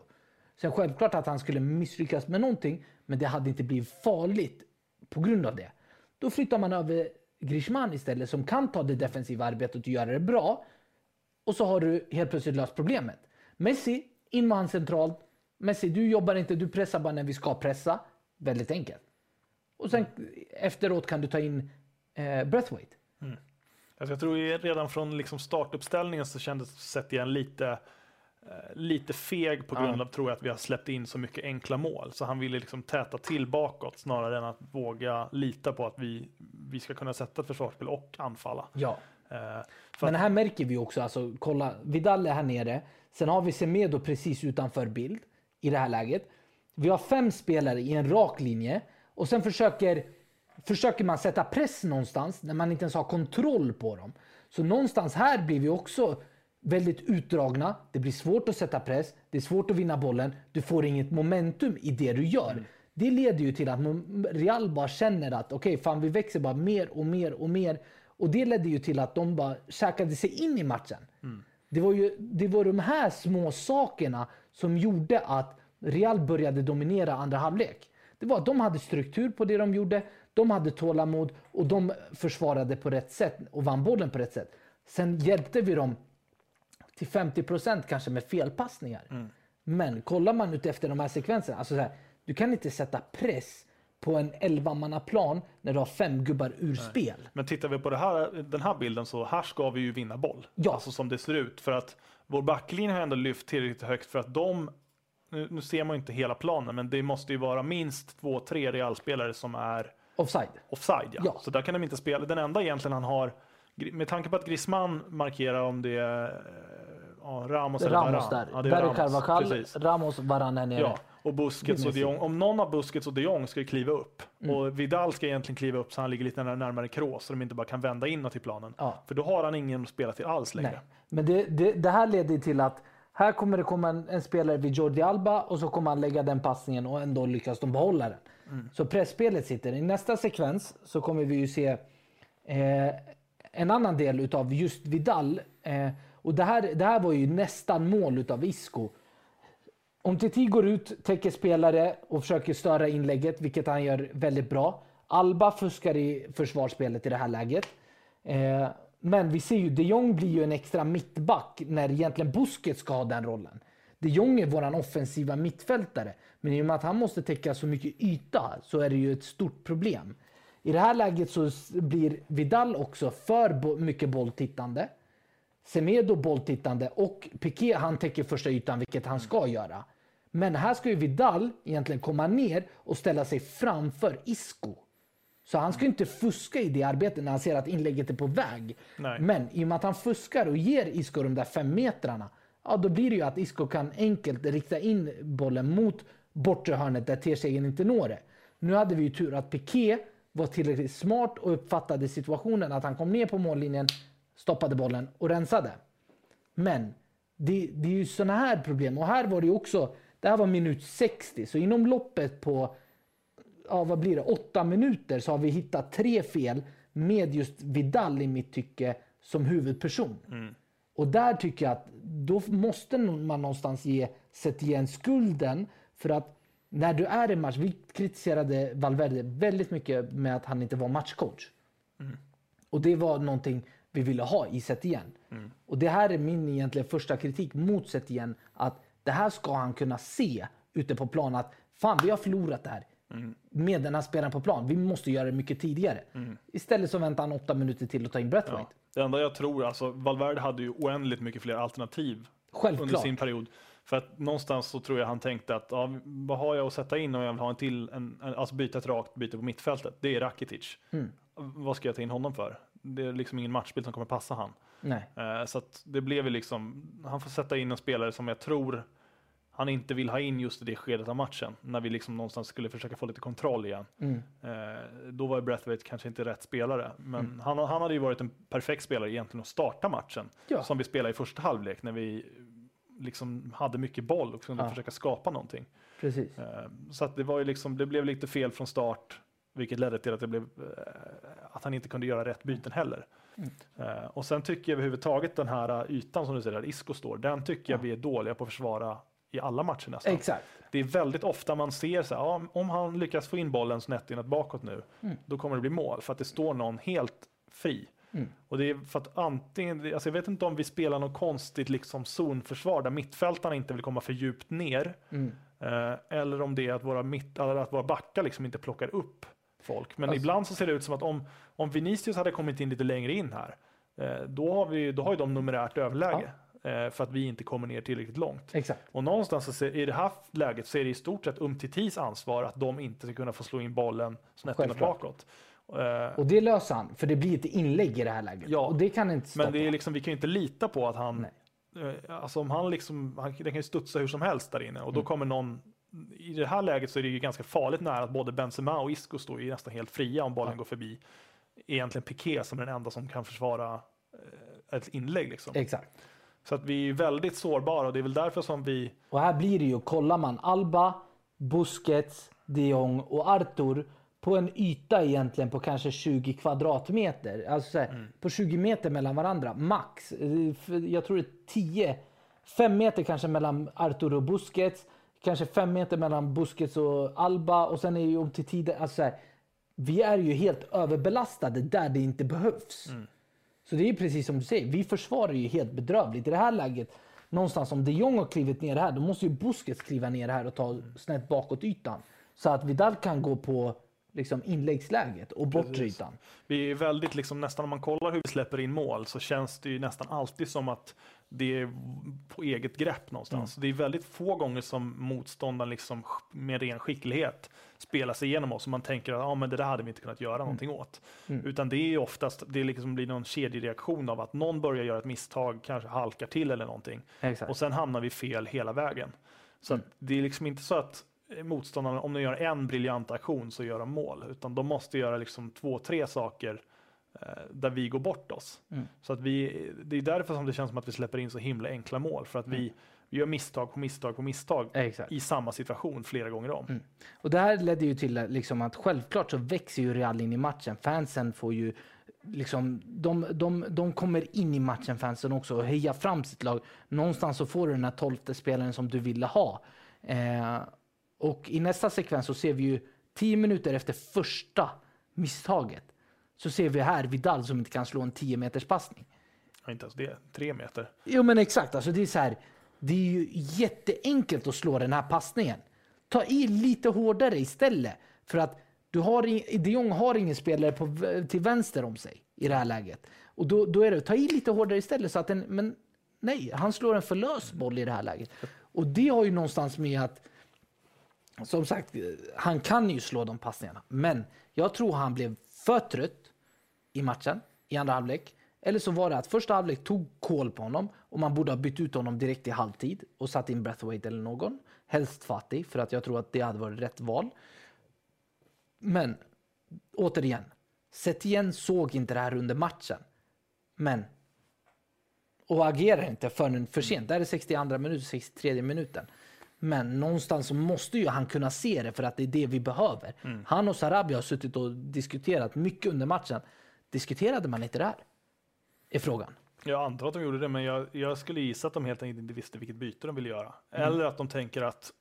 Sen självklart att han skulle misslyckas med någonting, men det hade inte blivit farligt på grund av det. Då flyttar man över Grishman istället som kan ta det defensiva arbetet och göra det bra. Och så har du helt plötsligt löst problemet. Messi, in med han centralt. Messi, du jobbar inte, du pressar bara när vi ska pressa. Väldigt enkelt. Och sen efteråt kan du ta in eh, Breathwaite. Mm. Alltså jag tror redan från liksom startuppställningen så kändes sett igen lite eh, lite feg på grund av, tror jag, att vi har släppt in så mycket enkla mål. Så han ville liksom täta till bakåt snarare än att våga lita på att vi, vi ska kunna sätta ett försvarsspel och anfalla. Ja. Eh, Men här märker vi också, alltså kolla, Vidal är här nere. Sen har vi Semedo precis utanför bild i det här läget. Vi har fem spelare i en rak linje och sen försöker, försöker man sätta press någonstans när man inte ens har kontroll på dem. Så någonstans här blir vi också väldigt utdragna. Det blir svårt att sätta press. Det är svårt att vinna bollen. Du får inget momentum i det du gör. Det leder ju till att Real bara känner att okej, okay, fan vi växer bara mer och mer och mer. Och det ledde ju till att de bara käkade sig in i matchen. Det, var ju, det var de här små sakerna som gjorde att Real började dominera andra halvlek. Det var att de hade struktur på det de gjorde, de hade tålamod och de försvarade på rätt sätt och vann bollen på rätt sätt. Sen hjälpte vi dem till 50 procent kanske med felpassningar. Mm. Men kollar man ut efter de här sekvenserna, alltså så här, du kan inte sätta press på en 11 plan när du har fem gubbar ur spel. men tittar vi på här, den här bilden så här ska vi ju vinna boll. Ja. Alltså som det ser ut. För att vår backlinje har ändå lyft tillräckligt högt för att de nu, nu ser man ju inte hela planen, men det måste ju vara minst två, tre realspelare som är Offside. offside. Ja. Ja. Så där kan de inte spela. Den enda egentligen han har, med tanke på att Griezmann markerar om det är eh, ja, Ramos eller Ramos Varane. där. Ja, det är Ramos, Carvajal, precis. Ramos, Varane här nere. Ja, och Busquets och de Jong. Om någon av Busquets och de Jong ska kliva upp Mm. och Vidal ska egentligen kliva upp så han ligger lite närmare, närmare Kroos så de inte bara kan vända inåt i planen. Ja. För då har han ingen att spela till alls längre. Nej. Men det, det, det här leder till att här kommer det komma en, en spelare vid Jordi Alba och så kommer han lägga den passningen och ändå lyckas de behålla den. Mm. Så pressspelet sitter. I nästa sekvens så kommer vi ju se eh, en annan del utav just Vidal. Eh, och det här, det här var ju nästan mål utav Isco. Om Titi går ut, täcker spelare och försöker störa inlägget, vilket han gör väldigt bra. Alba fuskar i försvarsspelet i det här läget. Eh, men vi ser ju, de Jong blir ju en extra mittback när egentligen Busquets ska ha den rollen. De Jong är våran offensiva mittfältare. Men i och med att han måste täcka så mycket yta så är det ju ett stort problem. I det här läget så blir Vidal också för mycket bolltittande. Semedo bolltittande och Piqué han täcker första ytan, vilket han ska göra. Men här ska ju Vidal egentligen komma ner och ställa sig framför Isco. Så han ska inte fuska i det arbetet när han ser att inlägget är på väg. Nej. Men i och med att han fuskar och ger Isco de där fem metrarna, ja då blir det ju att Isco kan enkelt rikta in bollen mot bortre hörnet där Tersegen inte når det. Nu hade vi ju tur att Piqué var tillräckligt smart och uppfattade situationen att han kom ner på mållinjen, stoppade bollen och rensade. Men det, det är ju sådana här problem. Och här var det ju också, det här var minut 60, så inom loppet på ja, vad blir det, åtta minuter så har vi hittat tre fel med just Vidal i mitt tycke som huvudperson. Mm. Och där tycker jag att då måste man någonstans ge Setien skulden för att när du är i match, vi kritiserade Valverde väldigt mycket med att han inte var matchcoach. Och det var någonting vi ville ha i Setien. Och det här är min egentligen första kritik mot Setien. Att det här ska han kunna se ute på plan. Att fan, vi har förlorat det här. Med den här spelaren på plan. Vi måste göra det mycket tidigare. Istället så väntar han åtta minuter till att ta in Brathwaite. Ja. Det enda jag tror, alltså Valverde hade ju oändligt mycket fler alternativ Självklart. under sin period. För att någonstans så tror jag han tänkte att ja, vad har jag att sätta in om jag vill ha en till, en, en, alltså byta ett rakt byte på mittfältet. Det är Rakitic. Mm. Vad ska jag ta in honom för? Det är liksom ingen matchbild som kommer passa han. Nej. Eh, så det blev ju liksom, han får sätta in en spelare som jag tror han inte vill ha in just i det skedet av matchen. När vi liksom någonstans skulle försöka få lite kontroll igen. Mm. Eh, då var Breathwaite kanske inte rätt spelare. Men han, han hade ju varit en perfekt spelare egentligen att starta matchen. Ja. Som vi spelade i första halvlek när vi liksom hade mycket boll och kunde Ja. försöka skapa någonting. Precis. Eh, så att det var ju liksom, det blev lite fel från start. Vilket ledde till att, det blev, eh, att han inte kunde göra rätt byten heller. Mm. Eh, och sen tycker jag överhuvudtaget den här ytan som du säger, där Isco står, den tycker jag Ja. vi är dåliga på att försvara i alla matcher nästan. Exakt. Det är väldigt ofta man ser så här, ja, om han lyckas få in bollen snett inåt bakåt nu, Mm. då kommer det bli mål för att det står någon helt fri. Mm. Och det är för att antingen, alltså jag vet inte om vi spelar något konstigt liksom zonförsvar där mittfältarna inte vill komma för djupt ner. Mm. Eh, eller om det är att våra, mitt, eller att våra backar liksom inte plockar upp folk. Men Alltså- ibland så ser det ut som att om, om Vinicius hade kommit in lite längre in här, eh, då, har vi, då har ju de numerärt överläge. eh, för att vi inte kommer ner tillräckligt långt. Exakt. Och någonstans i det här läget så är det i stort sett Umtitis ansvar att de inte ska kunna få slå in bollen snett bakåt. Eh, Och det löser han, för det blir ett inlägg i det här läget. Ja, och det kan inte stoppa. Men det är liksom, vi kan ju inte lita på att han, Nej. eh, alltså om han liksom, han, den kan ju studsa hur som helst där inne och Mm. då kommer någon, i det här läget så är det ju ganska farligt nära att både Benzema och Isco står ju nästan helt fria om bollen Ja. går förbi. Egentligen Piqué som är den enda som kan försvara eh, ett inlägg liksom. Exakt. Så att vi är väldigt sårbara och det är väl därför som vi, Och här blir det ju, kollar man Alba, Busquets, de Jong och Arthur på en yta egentligen på kanske 20 kvadratmeter. Alltså så här, Mm. på 20 meter mellan varandra, max. Jag tror det är 10, 5 meter kanske mellan Arthur och Busquets. Kanske 5 meter mellan Busquets och Alba och sen är ju om till tiden. Alltså så här, vi är ju helt överbelastade där det inte behövs. Mm. Så det är precis som du säger, vi försvarar ju helt bedrövligt. I det här läget, någonstans om de Jong har klivit ner här, då måste ju Busquets kliva ner här och ta snett bakåt ytan. Så att Vidal kan gå på liksom inläggsläget och bortre Precis. ytan. vi är väldigt liksom, nästan om man kollar hur vi släpper in mål så känns det ju nästan alltid som att det är på eget grepp någonstans. Mm. Det är väldigt få gånger som motståndaren liksom med ren skicklighet spelar sig igenom oss och man tänker att ah, men det där hade vi inte kunnat göra någonting åt. Mm. Utan det är oftast, det liksom blir någon kedjereaktion av att någon börjar göra ett misstag, kanske halkar till eller någonting. Exakt. Och sen hamnar vi fel hela vägen. Så Mm. det är liksom inte så att motståndarna, om de gör en briljant aktion så gör de mål, utan de måste göra liksom två, tre saker där vi går bort oss. Mm. Så att vi, det är därför som det känns som att vi släpper in så himla enkla mål, för att vi, vi gör misstag på misstag på misstag Exakt. i samma situation flera gånger om. Mm. Och det här ledde ju till att liksom att självklart så växer ju Real in i matchen. Fansen får ju liksom, de, de, de kommer in i matchen fansen också och hejar fram sitt lag. Någonstans så får du den här tolfte spelaren som du ville ha. Eh, och i nästa sekvens så ser vi ju tio minuter efter första misstaget så ser vi här Vidal som inte kan slå en 10 meters passning. Ja, inte ens det, tre meter. Jo men exakt, alltså det är så här. Det är ju jätteenkelt att slå den här passningen. Ta i lite hårdare istället. För att du har, de Jong har ingen spelare på, till vänster om sig i det här läget. Och då, då är det, ta i lite hårdare istället så att den, men nej, han slår en för lös boll i det här läget. Och det har ju någonstans med att, som sagt, han kan ju slå de passningarna. Men jag tror han blev för trött i matchen i andra halvlek. Eller så var det att första halvlek tog koll på honom och man borde ha bytt ut honom direkt i halvtid och satt in Breathwaite eller någon. Helst Fatih för att jag tror att det hade varit rätt val. Men återigen, Setien såg inte det här under matchen. Men och agerar inte förrän för sent. Där är 62 minuten, 63 minuten. Men någonstans så måste ju han kunna se det för att det är det vi behöver. Han och Sarabia har suttit och diskuterat mycket under matchen. Diskuterade man inte det här? Är frågan. Jag antar att de gjorde det, men jag, jag skulle gissa att de helt enkelt inte visste vilket byte de ville göra. Eller att de tänker att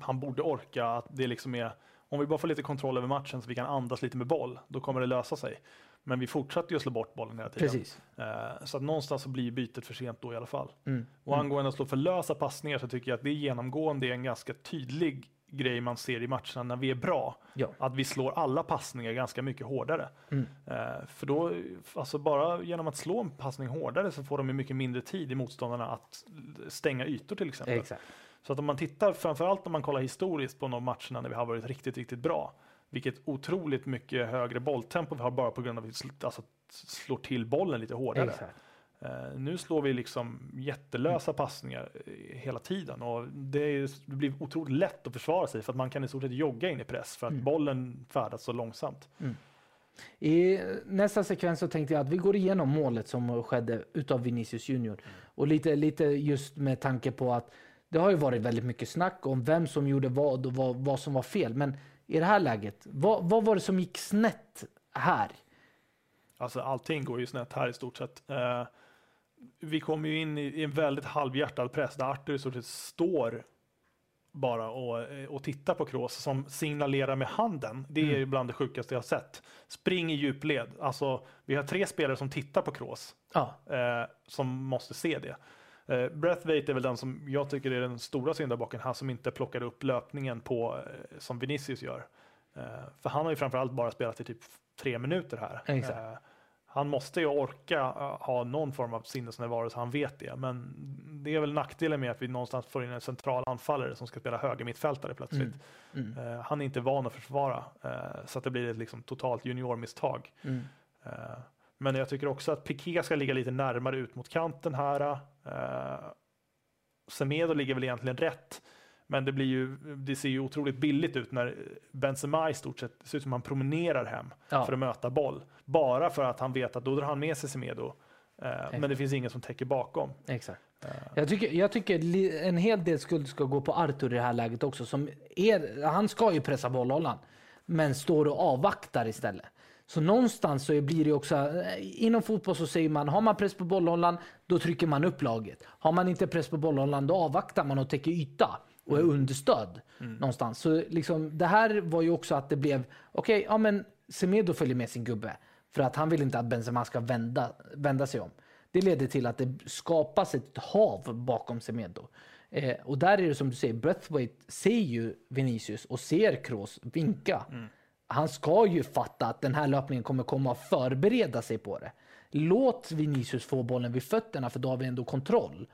han borde orka, att det liksom är, om vi bara får lite kontroll över matchen så vi kan andas lite med boll, då kommer det lösa sig. Men vi fortsatte ju att slå bort bollen hela tiden. Precis. Eh, så att någonstans så blir bytet för sent då i alla fall. Mm. Och angående att slå för lösa passningar så tycker jag att det genomgående är en ganska tydlig grej man ser i matcherna när vi är bra. Ja. Att vi slår alla passningar ganska mycket hårdare. Mm. Eh, för då, alltså bara genom att slå en passning hårdare så får de ju mycket mindre tid i motståndarna att stänga ytor till exempel. Exakt. Så att om man tittar, framförallt om man kollar historiskt på de matcherna när vi har varit riktigt, riktigt bra, vilket otroligt mycket högre bolltempo vi har bara på grund av att vi sl- alltså, slår till bollen lite hårdare. Exakt. Eh, nu slår vi liksom jättelösa passningar eh, hela tiden och det, är, det blir otroligt lätt att försvara sig för att man kan i stort sett jogga in i press för att Mm. bollen färdas så långsamt. I nästa sekvens så tänkte jag att vi går igenom målet som skedde utav Vinicius Junior. Och lite, lite just med tanke på att det har ju varit väldigt mycket snack om vem som gjorde vad och vad, vad som var fel. Men i det här läget, vad, vad var det som gick snett här? Alltså allting går ju snett här i stort sett. Eh, vi kommer ju in i, en väldigt halvhjärtad press där Arthur i stort sett står bara och, eh, och tittar på Kroos som signalerar med handen. Det är Mm. bland det sjukaste jag sett. Spring i djupled. Alltså, vi har tre spelare som tittar på Kroos Ja, eh, som måste se det. Eh, Breathwaite är väl den som jag tycker är den stora syndabocken, han som inte plockade upp löpningen på eh, som Vinicius gör. Eh, för han har ju framförallt bara spelat i typ tre minuter här. Exakt. Eh, han måste ju orka uh, ha någon form av sinnesnärvaro så han vet det. Men det är väl nackdelen med att vi någonstans får in en central anfallare som ska spela höger mittfältare plötsligt. Mm. Mm. Uh, han är inte van att försvara uh, så att det blir ett liksom, totalt juniormisstag. Mm. men jag tycker också att Piqué ska ligga lite närmare ut mot kanten här. Semedo ligger väl egentligen rätt. Men det, blir ju, det ser ju otroligt billigt ut när Benzema i stort sett ser ut som han promenerar hem ja. för att möta boll. Bara för att han vet att då drar han med sig Semedo. Eh, men det finns ingen som täcker bakom. Exakt. Eh. Jag, tycker, jag tycker en hel del skuld ska gå på Artur i det här läget också. Som är, han ska ju pressa bollhållaren, men står och avvaktar istället. Så någonstans så blir det också, eh, inom fotboll så säger man, har man press på bollhållaren, då trycker man upp laget. Har man inte press på bollhållaren, då avvaktar man och täcker yta och är mm. understödd mm. någonstans. Så liksom, det här var ju också att det blev, okej, okay, ja men Semedo följer med sin gubbe för att han vill inte att Benzema ska vända, vända sig om. Det leder till att det skapas ett hav bakom Semedo. Eh, och där är det som du säger, Breathwaite ser ju Vinicius och ser Kroos vinka. Mm. Han ska ju fatta att den här löpningen kommer komma och förbereda sig på det. Låt Vinicius få bollen vid fötterna för då har vi ändå kontroll.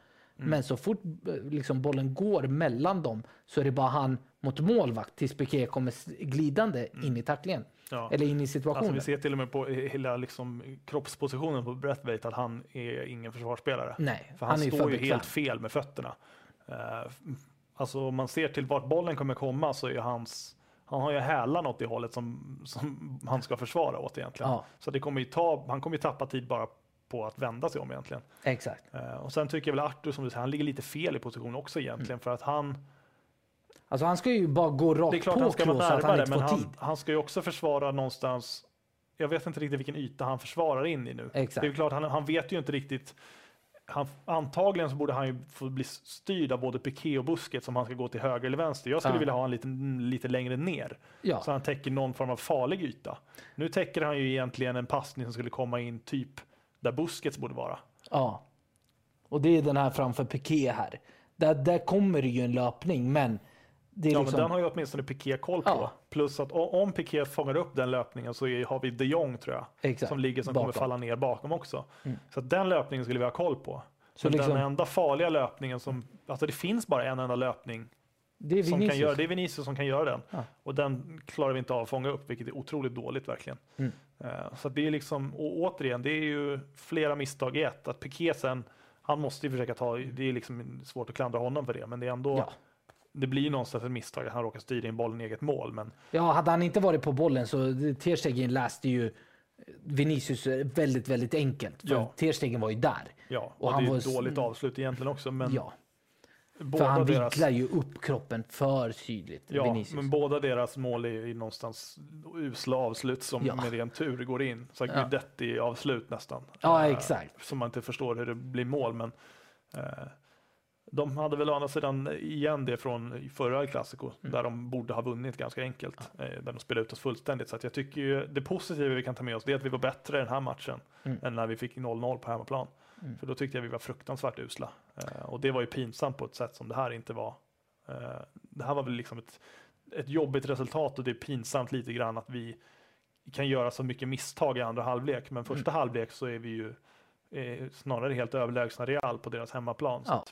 Mm. Men så fort eh, liksom, bollen går mellan dem så är det bara han mot målvakt tills Piqué kommer glidande mm. in i tacklingen. Ja. Eller in i situationen. Alltså, vi ser till och med på hela liksom, kroppspositionen på Breathwaite att han är ingen försvarsspelare. Nej, För han, han står ju helt fel med fötterna. Uh, alltså om man ser till vart bollen kommer komma så är hans han har ju hälarna åt det hållet som, som han ska försvara åt egentligen. Ja. Så det kommer ju ta, han kommer ju tappa tid bara på att vända sig om egentligen. Exakt. Uh, och sen tycker jag väl Artur som du säger, han ligger lite fel i position också egentligen mm. för att han Alltså han ska ju bara gå rakt det är klart på han ska så att han får han. Han ska ju också försvara någonstans. Jag vet inte riktigt vilken yta han försvarar in i nu. Exakt. Det är klart, han, han vet ju inte riktigt. Han, antagligen så borde han ju få bli styrd av både Piqué och Busquets om han ska gå till höger eller vänster. Jag skulle ja. vilja ha en lite, lite längre ner ja. så han täcker någon form av farlig yta. Nu täcker han ju egentligen en passning som skulle komma in typ där Busquets borde vara. Ja, och det är den här framför Piqué här. Där, där kommer det ju en löpning, men det ja, liksom... men den har ju åtminstone Piqué koll på. Ja. Plus att om Piqué fångar upp den löpningen så är, har vi de Jong tror jag. Exakt. Som ligger som bakom. kommer falla ner bakom också. Mm. Så den löpningen skulle vi ha koll på. Så liksom... Den enda farliga löpningen som, alltså det finns bara en enda löpning. Det är Vinicius. Som kan göra, det är Vinicius som kan göra den. Ja. Och den klarar vi inte av att fånga upp, vilket är otroligt dåligt verkligen. Mm. Uh, så det är liksom, och återigen, det är ju flera misstag i ett. Att Piqué sen, han måste ju försöka ta, det är liksom svårt att klandra honom för det, men det är ändå ja det blir någonstans ett misstag att han råkar styra in bollen i eget mål. Men... Ja, hade han inte varit på bollen så Ter Stegen läste ju Vinicius väldigt, väldigt enkelt. För ja. Ter Stegen var ju där. Ja, och, och han det är ett dåligt avslut egentligen också. Men ja. För han deras... vinklar ju upp kroppen för tydligt. Ja, Vinicius. men båda deras mål är ju någonstans usla avslut som ja. med ren tur går in. Så ja. Guidetti avslut nästan. Ja, exakt. Uh, som man inte förstår hur det blir mål, men uh, de hade väl å andra sidan igen det från förra Clasico mm. där de borde ha vunnit ganska enkelt. Ja. Eh, där de spelade ut oss fullständigt. Så jag tycker ju det positiva vi kan ta med oss det är att vi var bättre i den här matchen mm. än när vi fick 0-0 på hemmaplan. Mm. För då tyckte jag vi var fruktansvärt usla. Eh, och det var ju pinsamt på ett sätt som det här inte var. Eh, det här var väl liksom ett, ett jobbigt resultat och det är pinsamt lite grann att vi kan göra så mycket misstag i andra halvlek. Men första mm. halvlek så är vi ju snarare helt överlägsna Real på deras hemmaplan. Ja.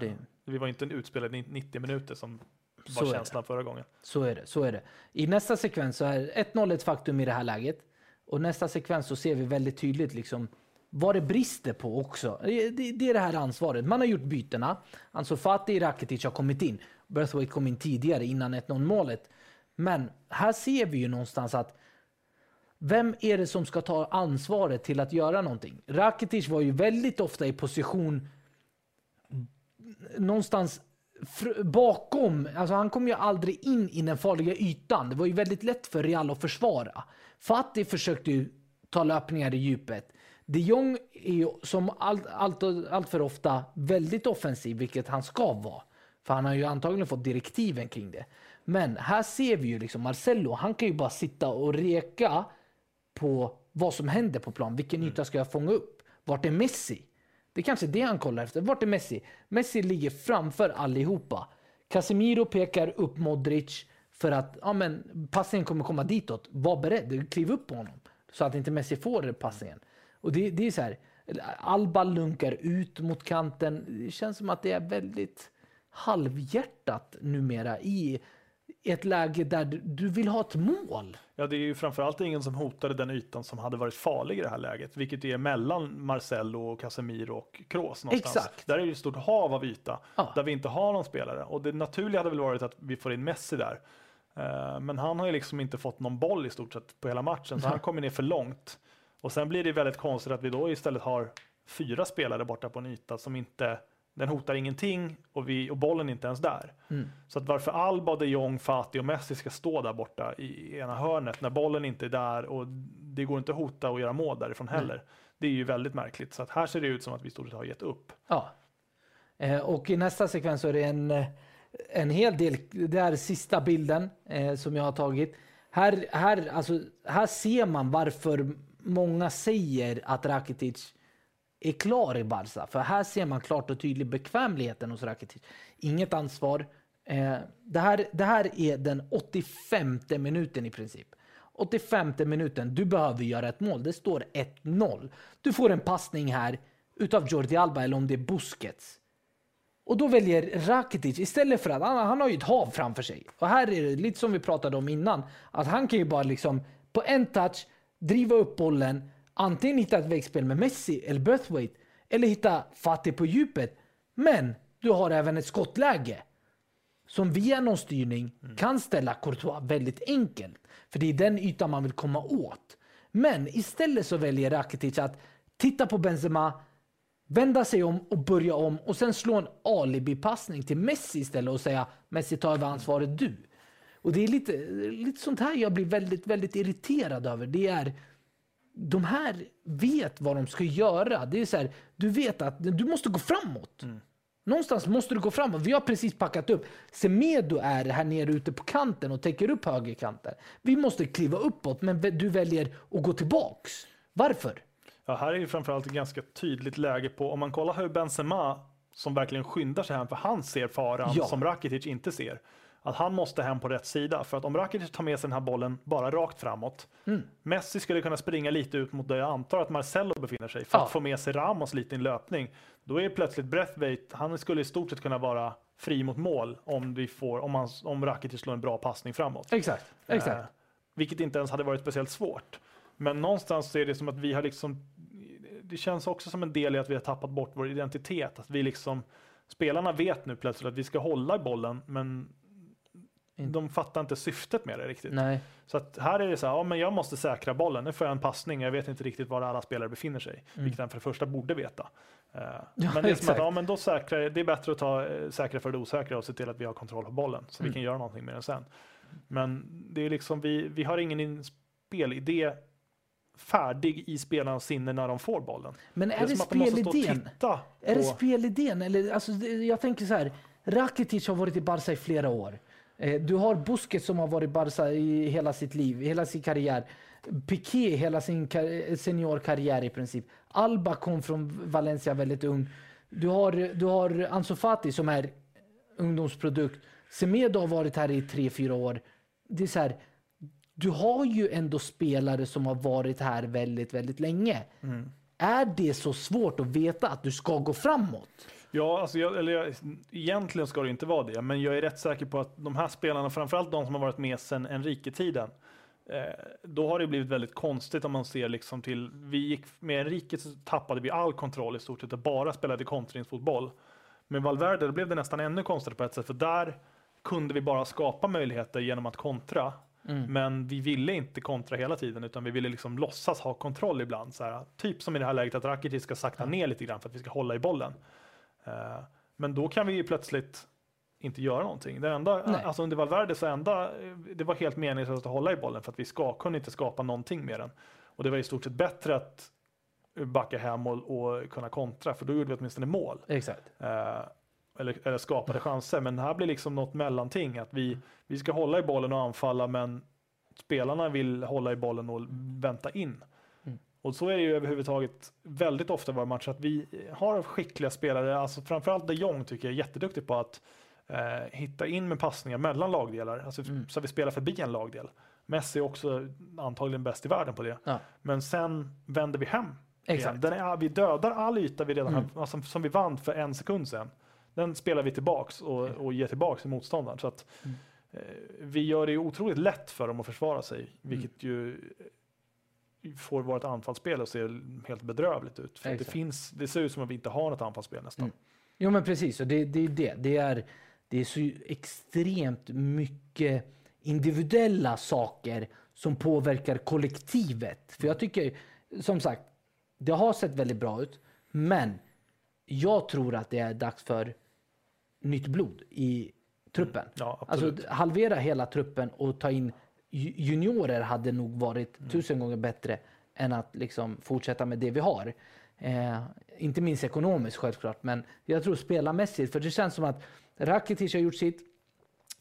Det... Eh, vi var inte utspelade 90 minuter som var så känslan förra gången. Så är det. Så är det. I nästa sekvens så är 1-0 ett faktum i det här läget. Och nästa sekvens så ser vi väldigt tydligt liksom vad det brister på också. Det, det, är det här ansvaret. Man har gjort bytena. Alltså Fatih Rakitic har kommit in. Breathwaite kom in tidigare innan 1-0 målet. Men här ser vi ju någonstans att vem är det som ska ta ansvaret till att göra någonting? Rakitic var ju väldigt ofta i position någonstans bakom, alltså han kom ju aldrig in i den farliga ytan. Det var ju väldigt lätt för Real att försvara. Fatih försökte ju ta löpningar i djupet. De Jong är ju som allt, allt, allt för ofta väldigt offensiv, vilket han ska vara. För han har ju antagligen fått direktiven kring det. Men här ser vi ju liksom Marcello, han kan ju bara sitta och reka på vad som händer på plan. Vilken mm. yta ska jag fånga upp? Vart är Messi? Det är kanske det han kollar efter. Vart är Messi? Messi ligger framför allihopa. Casemiro pekar upp Modric för att ja, men, passningen kommer komma ditåt. Var beredd, kliv upp på honom. så att inte Messi får passningen. Och det, det är så här, Alba lunkar ut mot kanten. Det känns som att det är väldigt halvhjärtat numera i ett läge där du vill ha ett mål. Ja, det är ju framförallt ingen som hotade den ytan som hade varit farlig i det här läget, vilket är mellan Marcello, Casemiro och Kroos någonstans. Exakt. Där är det ett stort hav av yta Ja. där vi inte har någon spelare och det naturliga hade väl varit att vi får in Messi där. Eh, Men han har ju liksom inte fått någon boll i stort sett på hela matchen, så han kommer ner för långt. Och sen blir det väldigt konstigt att vi då istället har fyra spelare borta på en yta som inte, den hotar ingenting och, vi, och bollen är inte ens där. Så att varför Alba, de Jong, Fati och Messi ska stå där borta i ena hörnet när bollen inte är där och det går inte att hota och göra mål därifrån heller. Det är ju väldigt märkligt. Så att här ser det ut som att vi stort sett har gett upp. Ja. Eh, och i nästa sekvens så är det en, en hel del, det är sista bilden eh, som jag har tagit. Här, här, alltså, här ser man varför många säger att Rakitic är klar i Barca. För här ser man klart och tydligt bekvämligheten hos Rakitic. Inget ansvar. Eh, det, här, det här är den 85 minuten i princip. 85 minuten, du behöver göra ett mål. Det står 1-0. Du får en passning här utav Jordi Alba eller om det är Busquets. Och då väljer Rakitic istället för att han, han har ju ett hav framför sig. Och här är det lite som vi pratade om innan. Att han kan ju bara liksom på en touch driva upp bollen. Antingen hitta ett väggspel med Messi eller Birthwaite Eller hitta Fatih på djupet. Men du har även ett skottläge. Som via någon styrning kan ställa Courtois väldigt enkelt. För det är den ytan man vill komma åt. Men istället så väljer Rakitic att titta på Benzema, vända sig om och börja om och sen slå en alibi-passning till Messi istället och säga Messi tar över ansvaret du. Och det är lite, lite sånt här jag blir väldigt, väldigt irriterad över. Det är de här vet vad de ska göra. Det är så här, du vet att du måste gå framåt. Någonstans måste du gå framåt. Vi har precis packat upp. Semedo är här nere ute på kanten och täcker upp högerkanten. Vi måste kliva uppåt, men du väljer att gå tillbaks. Varför? Ja, här är ju framförallt ett ganska tydligt läge på, om man kollar hur Benzema, som verkligen skyndar sig hem, för han ser faran Ja. som Rakitic inte ser. Att han måste hem på rätt sida, för att om Rakitic tar med sig den här bollen bara rakt framåt, Mm. Messi skulle kunna springa lite ut mot där jag antar att Marcelo befinner sig, för Ja. att få med sig Ramos lite i en löpning. Då är plötsligt Breathwaite, han skulle i stort sett kunna vara fri mot mål om, vi får, om, han, om Rakitic slår en bra passning framåt. Exakt. Exakt. Eh, vilket inte ens hade varit speciellt svårt. Men någonstans så är det som att vi har liksom, det känns också som en del i att vi har tappat bort vår identitet. Att vi liksom, spelarna vet nu plötsligt att vi ska hålla i bollen, men de fattar inte syftet med det riktigt. Nej. Så att här är det så här, ja men jag måste säkra bollen, nu får jag en passning, jag vet inte riktigt var alla spelare befinner sig, vilket han för det första borde veta. Mm. Ja, men det är att, ja men då säkrar, det är bättre att ta eh, säkra för det osäkra och se till att vi har kontroll på bollen, så Mm. vi kan göra någonting med den sen. Men det är liksom, vi, vi har ingen in- spelidé färdig i spelarnas sinne när de får bollen. Men är det de stå och spelidén? titta Är det spelidén? Eller, alltså, det- jag tänker så här. Rakitic har varit i Barca i flera år. Eh, Du har Busquets som har varit Barca i hela sitt liv, hela sin karriär. Piqué hela sin kar- seniorkarriär i princip. Alba kom från Valencia väldigt ung. Du har, du har Ansu Fati som är ungdomsprodukt. Semedo har varit här i tre, fyra år. Det är så här, du har ju ändå spelare som har varit här väldigt, väldigt länge. Är det så svårt att veta att du ska gå framåt? Ja, alltså jag, eller jag, egentligen ska det inte vara det, men jag är rätt säker på att de här spelarna, framförallt de som har varit med sedan Enrique-tiden, eh, då har det blivit väldigt konstigt om man ser liksom till, vi gick med Enrique så tappade vi all kontroll i stort sett och bara spelade kontringsfotboll. Med Valverde då blev det nästan ännu konstigare på ett sätt, för där kunde vi bara skapa möjligheter genom att kontra. Men vi ville inte kontra hela tiden, utan vi ville liksom låtsas ha kontroll ibland. Så här, typ som i det här läget att Rakitic ska sakta ner lite grann för att vi ska hålla i bollen. Eh, men då kan vi ju plötsligt inte göra någonting. Det enda, Nej. alltså under Valverde så enda, det var helt meningslöst att hålla i bollen för att vi ska, kunde inte skapa någonting med den. Och det var i stort sett bättre att backa hem och, och kunna kontra, för då gjorde vi åtminstone mål. Exakt. Eh, eller, eller skapade chanser. Men här blir liksom något mellanting. Att vi, vi ska hålla i bollen och anfalla men spelarna vill hålla i bollen och vänta in. Och så är det ju överhuvudtaget väldigt ofta i våra matcher att vi har skickliga spelare, alltså framförallt de Jong tycker jag är jätteduktig på att eh, hitta in med passningar mellan lagdelar, alltså, Mm. så att vi spelar förbi en lagdel. Messi är också antagligen bäst i världen på det. Ja. Men sen vänder vi hem. Exakt. Den är, vi dödar all yta vi redan Mm. har, alltså, som vi vann för en sekund sedan. Den spelar vi tillbaks och, och ger tillbaks till motståndaren. Så att, Mm. eh, vi gör det ju otroligt lätt för dem att försvara sig, Mm. vilket ju får vårt anfallsspel att se helt bedrövligt ut. För det, finns, det ser ut som att vi inte har något anfallsspel nästan. Mm. Jo men precis, och det, det är det. Det är, det är så extremt mycket individuella saker som påverkar kollektivet. För jag tycker, som sagt, det har sett väldigt bra ut. Men jag tror att det är dags för nytt blod i truppen. Ja, absolut. Alltså halvera hela truppen och ta in juniorer hade nog varit Mm. tusen gånger bättre än att liksom fortsätta med det vi har. Eh, inte minst ekonomiskt självklart, men jag tror spelarmässigt, för det känns som att Rakitic har gjort sitt.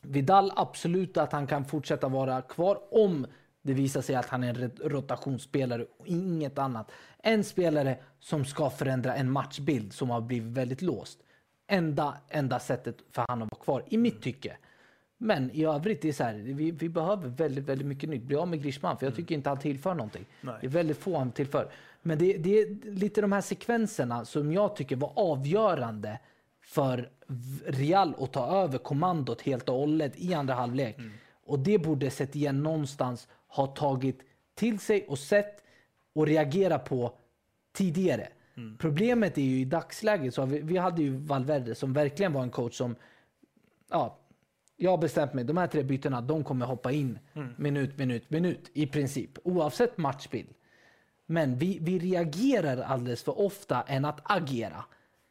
Vidal absolut att han kan fortsätta vara kvar om det visar sig att han är en rotationsspelare och inget annat. En spelare som ska förändra en matchbild som har blivit väldigt låst. Enda, enda sättet för han att vara kvar, i mitt tycke. Men i övrigt, det är så här, vi, vi behöver väldigt, väldigt mycket nytt. Bli av med Griezmann, för jag tycker inte han tillför någonting. Nej. Det är väldigt få han tillför. Men det, det är lite de här sekvenserna som jag tycker var avgörande för Real att ta över kommandot helt och hållet i andra halvlek. Och det borde sett igen någonstans ha tagit till sig och sett och reagera på tidigare. Problemet är ju i dagsläget så vi, vi hade ju Valverde som verkligen var en coach som ja, jag har bestämt mig, de här tre bytena, de kommer hoppa in minut, minut, minut i princip, oavsett matchbild. Men vi, vi reagerar alldeles för ofta än att agera.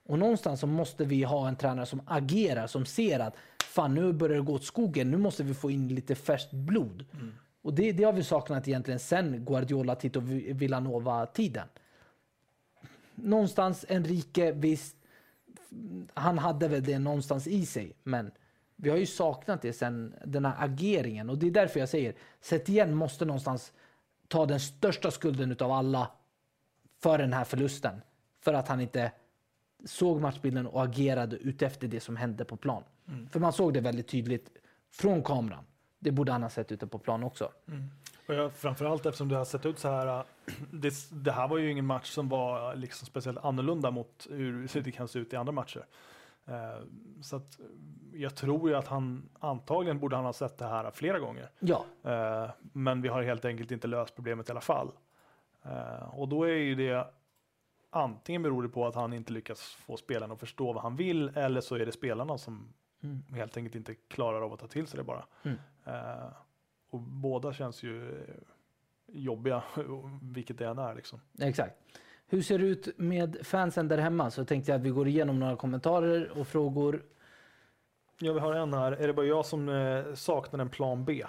Och någonstans så måste vi ha en tränare som agerar, som ser att fan nu börjar det gå åt skogen, nu måste vi få in lite färskt blod. Och det, det har vi saknat egentligen sen Guardiola, Tito Villanova-tiden. Någonstans Enrique, visst, han hade väl det någonstans i sig, men vi har ju saknat det sen den här ageringen och det är därför jag säger Setien måste någonstans ta den största skulden utav alla för den här förlusten. För att han inte såg matchbilden och agerade utefter det som hände på plan. För man såg det väldigt tydligt från kameran. Det borde han ha sett ute på plan också. Och jag, framförallt eftersom det har sett ut så här. äh, Det, det här var ju ingen match som var liksom speciellt annorlunda mot hur det kan se ut i andra matcher. Eh, så att eh, jag tror ju att han antagligen borde han ha sett det här flera gånger. Ja, Eh, men vi har helt enkelt inte löst problemet i alla fall. Och då är ju det antingen beror det på att han inte lyckas få spelarna att förstå vad han vill eller så är det spelarna som Mm. helt enkelt inte klarar av att ta till sig det bara. Mm. Och båda känns ju jobbiga, vilket det än är liksom. exakt. Hur ser det ut med fansen där hemma? Så tänkte jag att vi går igenom några kommentarer och frågor. Ja, vi har en här. Är det bara jag som eh, saknar en plan B?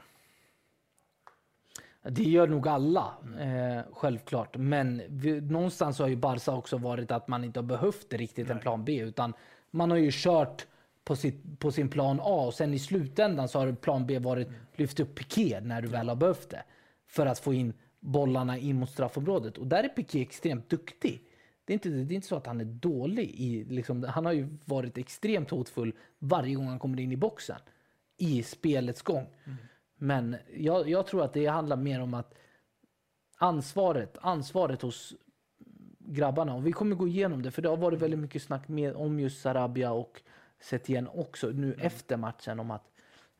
Det gör nog alla, eh, självklart. Men vi, någonstans har ju Barca också varit att man inte har behövt riktigt en Nej. plan B. Utan man har ju kört på, sitt, på sin plan A och sen i slutändan så har plan B varit lyft upp Piqué när du väl har behövt det. För att få in bollarna in mot straffområdet. Och där är Piqué extremt duktig. Det är inte, det är inte så att han är dålig. I, liksom, han har ju varit extremt hotfull varje gång han kommer in i boxen. I spelets gång. Men jag, jag tror att det handlar mer om att ansvaret, ansvaret hos grabbarna. Och vi kommer gå igenom det, för det har varit väldigt mycket snack med, om just Sarabia och Setien också nu efter matchen om att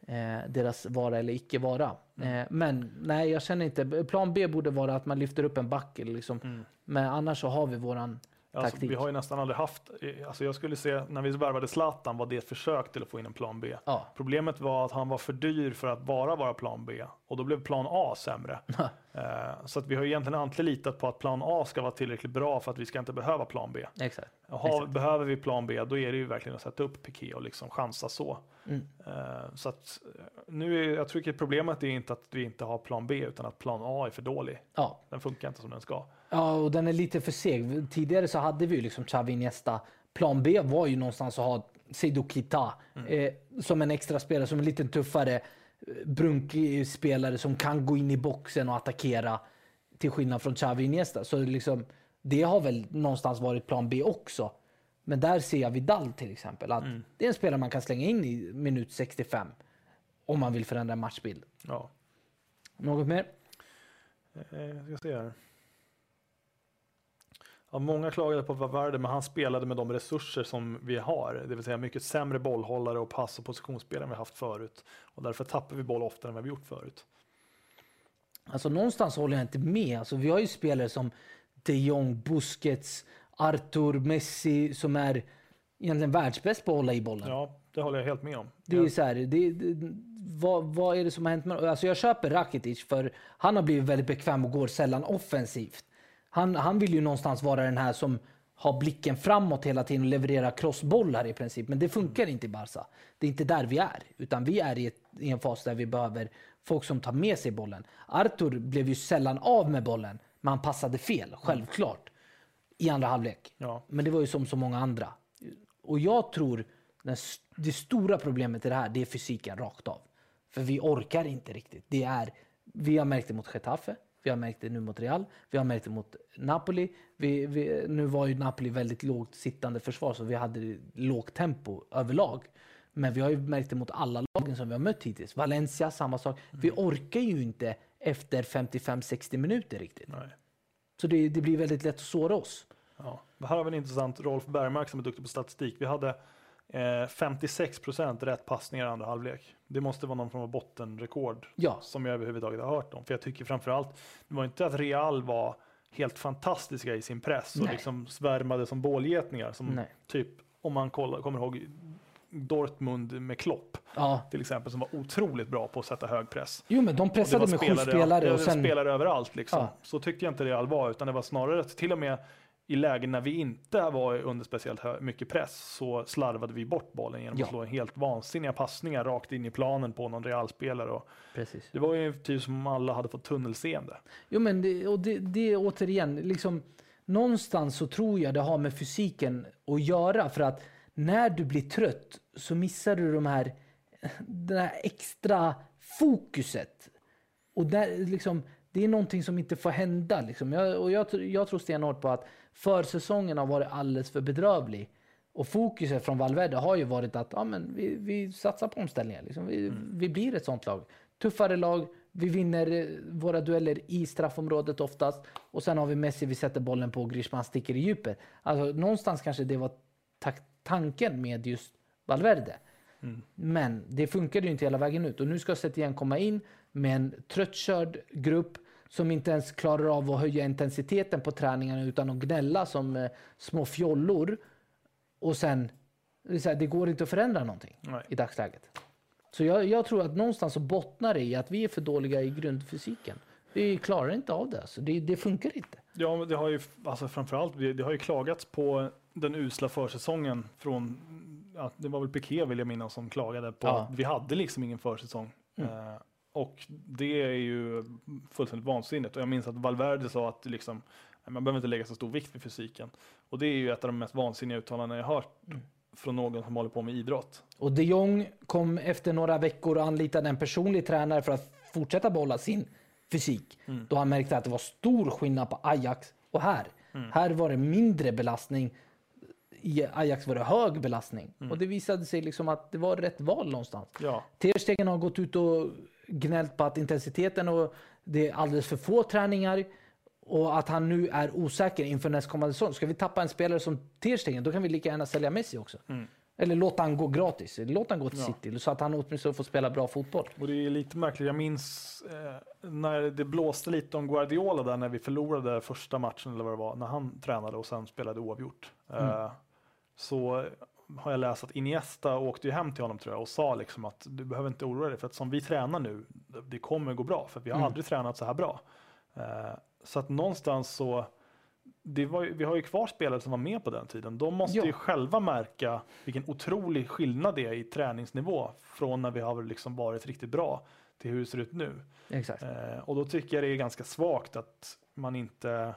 eh, deras vara eller icke vara. Eh, men nej, jag känner inte. Plan B borde vara att man lyfter upp en back. Liksom. Men annars så har vi våran Alltså, vi har ju nästan aldrig haft, eh, alltså jag skulle se när vi värvade Zlatan var det ett försök till att få in en plan B. Ja. Problemet var att han var för dyr för att bara vara plan B och då blev plan A sämre. Eh, så att vi har egentligen alltid litat på att plan A ska vara tillräckligt bra för att vi ska inte behöva plan B. Exakt. Har, Exakt. behöver vi plan B, då är det ju verkligen att sätta upp Piqué och liksom chansa så. Mm. Eh, så att nu är, jag tycker problemet är inte att vi inte har plan B, utan att plan A är för dålig. Ja. Den funkar inte som den ska. Ja, och den är lite för seg. Tidigare så hade vi ju liksom Xavi Iniesta. Plan B var ju någonstans att ha Seydou Kita eh, som en extra spelare, som en lite tuffare, eh, brunkig spelare som kan gå in i boxen och attackera. Till skillnad från Xavi Iniesta. Så liksom, det har väl någonstans varit plan B också. Men där ser jag Vidal till exempel. Att Det är en spelare man kan slänga in i minut 65. Om man vill förändra en matchbild. Ja. Något mer? Eh, jag ska se här. Ja, många klagade på Valverde, men han spelade med de resurser som vi har, det vill säga mycket sämre bollhållare och pass och positionsspelare än vi haft förut. Och därför tappar vi boll oftare än vad vi gjort förut. Alltså någonstans håller jag inte med. Alltså, vi har ju spelare som de Jong, Busquets, Arthur, Messi som är egentligen världsbäst på att hålla i bollen. Ja, det håller jag helt med om. Det är så här, det, det, vad, vad är det som har hänt med Alltså jag köper Rakitic för han har blivit väldigt bekväm och går sällan offensivt. Han, han vill ju någonstans vara den här som har blicken framåt hela tiden och leverera crossbollar i princip. Men det funkar inte i Barca. Det är inte där vi är, utan vi är i, ett, i en fas där vi behöver folk som tar med sig bollen. Arthur blev ju sällan av med bollen, men han passade fel, självklart, i andra halvlek. Ja. Men det var ju som så många andra. Och jag tror det stora problemet i det här, det är fysiken rakt av. För vi orkar inte riktigt. Det är, vi har märkt det mot Getafe, vi har märkt det nu mot Real, vi har märkt det mot Napoli. Vi, vi, nu var ju Napoli väldigt lågt sittande försvar, så vi hade lågt tempo överlag. Men vi har ju märkt det mot alla lagen som vi har mött hittills. Valencia, samma sak. Vi orkar ju inte efter 55-60 minuter riktigt. Nej. Så det, det blir väldigt lätt att såra oss. Ja. Här har vi en intressant Rolf Bergmark som är duktig på statistik. Vi hade eh, 56 procent rätt passningar i andra halvlek. Det måste vara någon form av bottenrekord Ja. som jag överhuvudtaget har hört om. För jag tycker framförallt, det var inte att Real var helt fantastiska i sin press och Nej. liksom svärmade som bålgetningar. Som Nej. typ, om man kollar, kommer ihåg Dortmund med Klopp Ja. till exempel, som var otroligt bra på att sätta hög press. Jo, men de pressade med sju spelare och sen... spelare överallt liksom. Ja. Så tyckte jag inte Real var, utan det var snarare att till och med i lägen när vi inte var under speciellt mycket press så slarvade vi bort bollen genom Ja. att slå en helt vansinniga passningar rakt in i planen på någon Real-spelare. Och Precis. det var ju typ som om alla hade fått tunnelseende. Jo, men det, och det, det återigen, liksom, någonstans så tror jag det har med fysiken att göra. För att när du blir trött så missar du de här, det här extra fokuset. Och där, liksom, det är någonting som inte får hända. Liksom. Jag, och jag, jag tror stenhårt på att försäsongen har varit alldeles för bedrövlig. Och fokuset från Valverde har ju varit att ja, men vi, vi satsar på omställningar. Liksom. Vi, vi blir ett sånt lag. Tuffare lag, vi vinner eh, våra dueller i straffområdet oftast. Och sen har vi Messi, vi sätter bollen på och Griezmann sticker i djupet. Alltså, någonstans kanske det var ta- tanken med just Valverde. Men det funkade ju inte hela vägen ut. Och nu ska Setien komma in med en tröttkörd grupp som inte ens klarar av att höja intensiteten på träningarna utan att gnälla som eh, små fjollor. Och sen, det, här, det går inte att förändra någonting Nej. i dagsläget. Så jag, jag tror att någonstans så bottnar det i att vi är för dåliga i grundfysiken. Vi klarar inte av det, så det, det funkar inte. Ja, men det har ju alltså framförallt, det har ju klagats på den usla försäsongen från, ja, det var väl Piqué vill jag minnas som klagade på Ja. att vi hade liksom ingen försäsong. Eh, och det är ju fullständigt vansinnigt. Och jag minns att Valverde sa att liksom, man behöver inte lägga så stor vikt vid fysiken. Och det är ju ett av de mest vansinniga uttalanden jag har hört från någon som håller på med idrott. Och de Jong kom efter några veckor och anlitade en personlig tränare för att fortsätta behålla sin fysik. Då han märkte att det var stor skillnad på Ajax och här. Här var det mindre belastning. I Ajax var det hög belastning. Och det visade sig liksom att det var rätt val någonstans. Ja, Ter Stegen har gått ut och gnällt på att intensiteten och det är alldeles för få träningar och att han nu är osäker inför nästkommande säsong. Ska vi tappa en spelare som Ter Stegen, då kan vi lika gärna sälja Messi också. Eller låta han gå gratis. Låt han gå till Ja. City så att han åtminstone får spela bra fotboll. och det är lite märkligt. Jag minns eh, när det blåste lite om Guardiola där när vi förlorade första matchen eller vad det var, när han tränade och sen spelade oavgjort. Eh, så har jag läst att Iniesta åkte ju hem till honom tror jag och sa liksom att du behöver inte oroa dig för att som vi tränar nu, det kommer gå bra för vi har Mm. aldrig tränat så här bra. Eh, så att någonstans så, ju- vi har ju kvar spelare som var med på den tiden. De måste Ja. ju själva märka vilken otrolig skillnad det är i träningsnivå från när vi har liksom varit riktigt bra till hur det ser ut nu. Eh, och då tycker jag det är ganska svagt att man inte,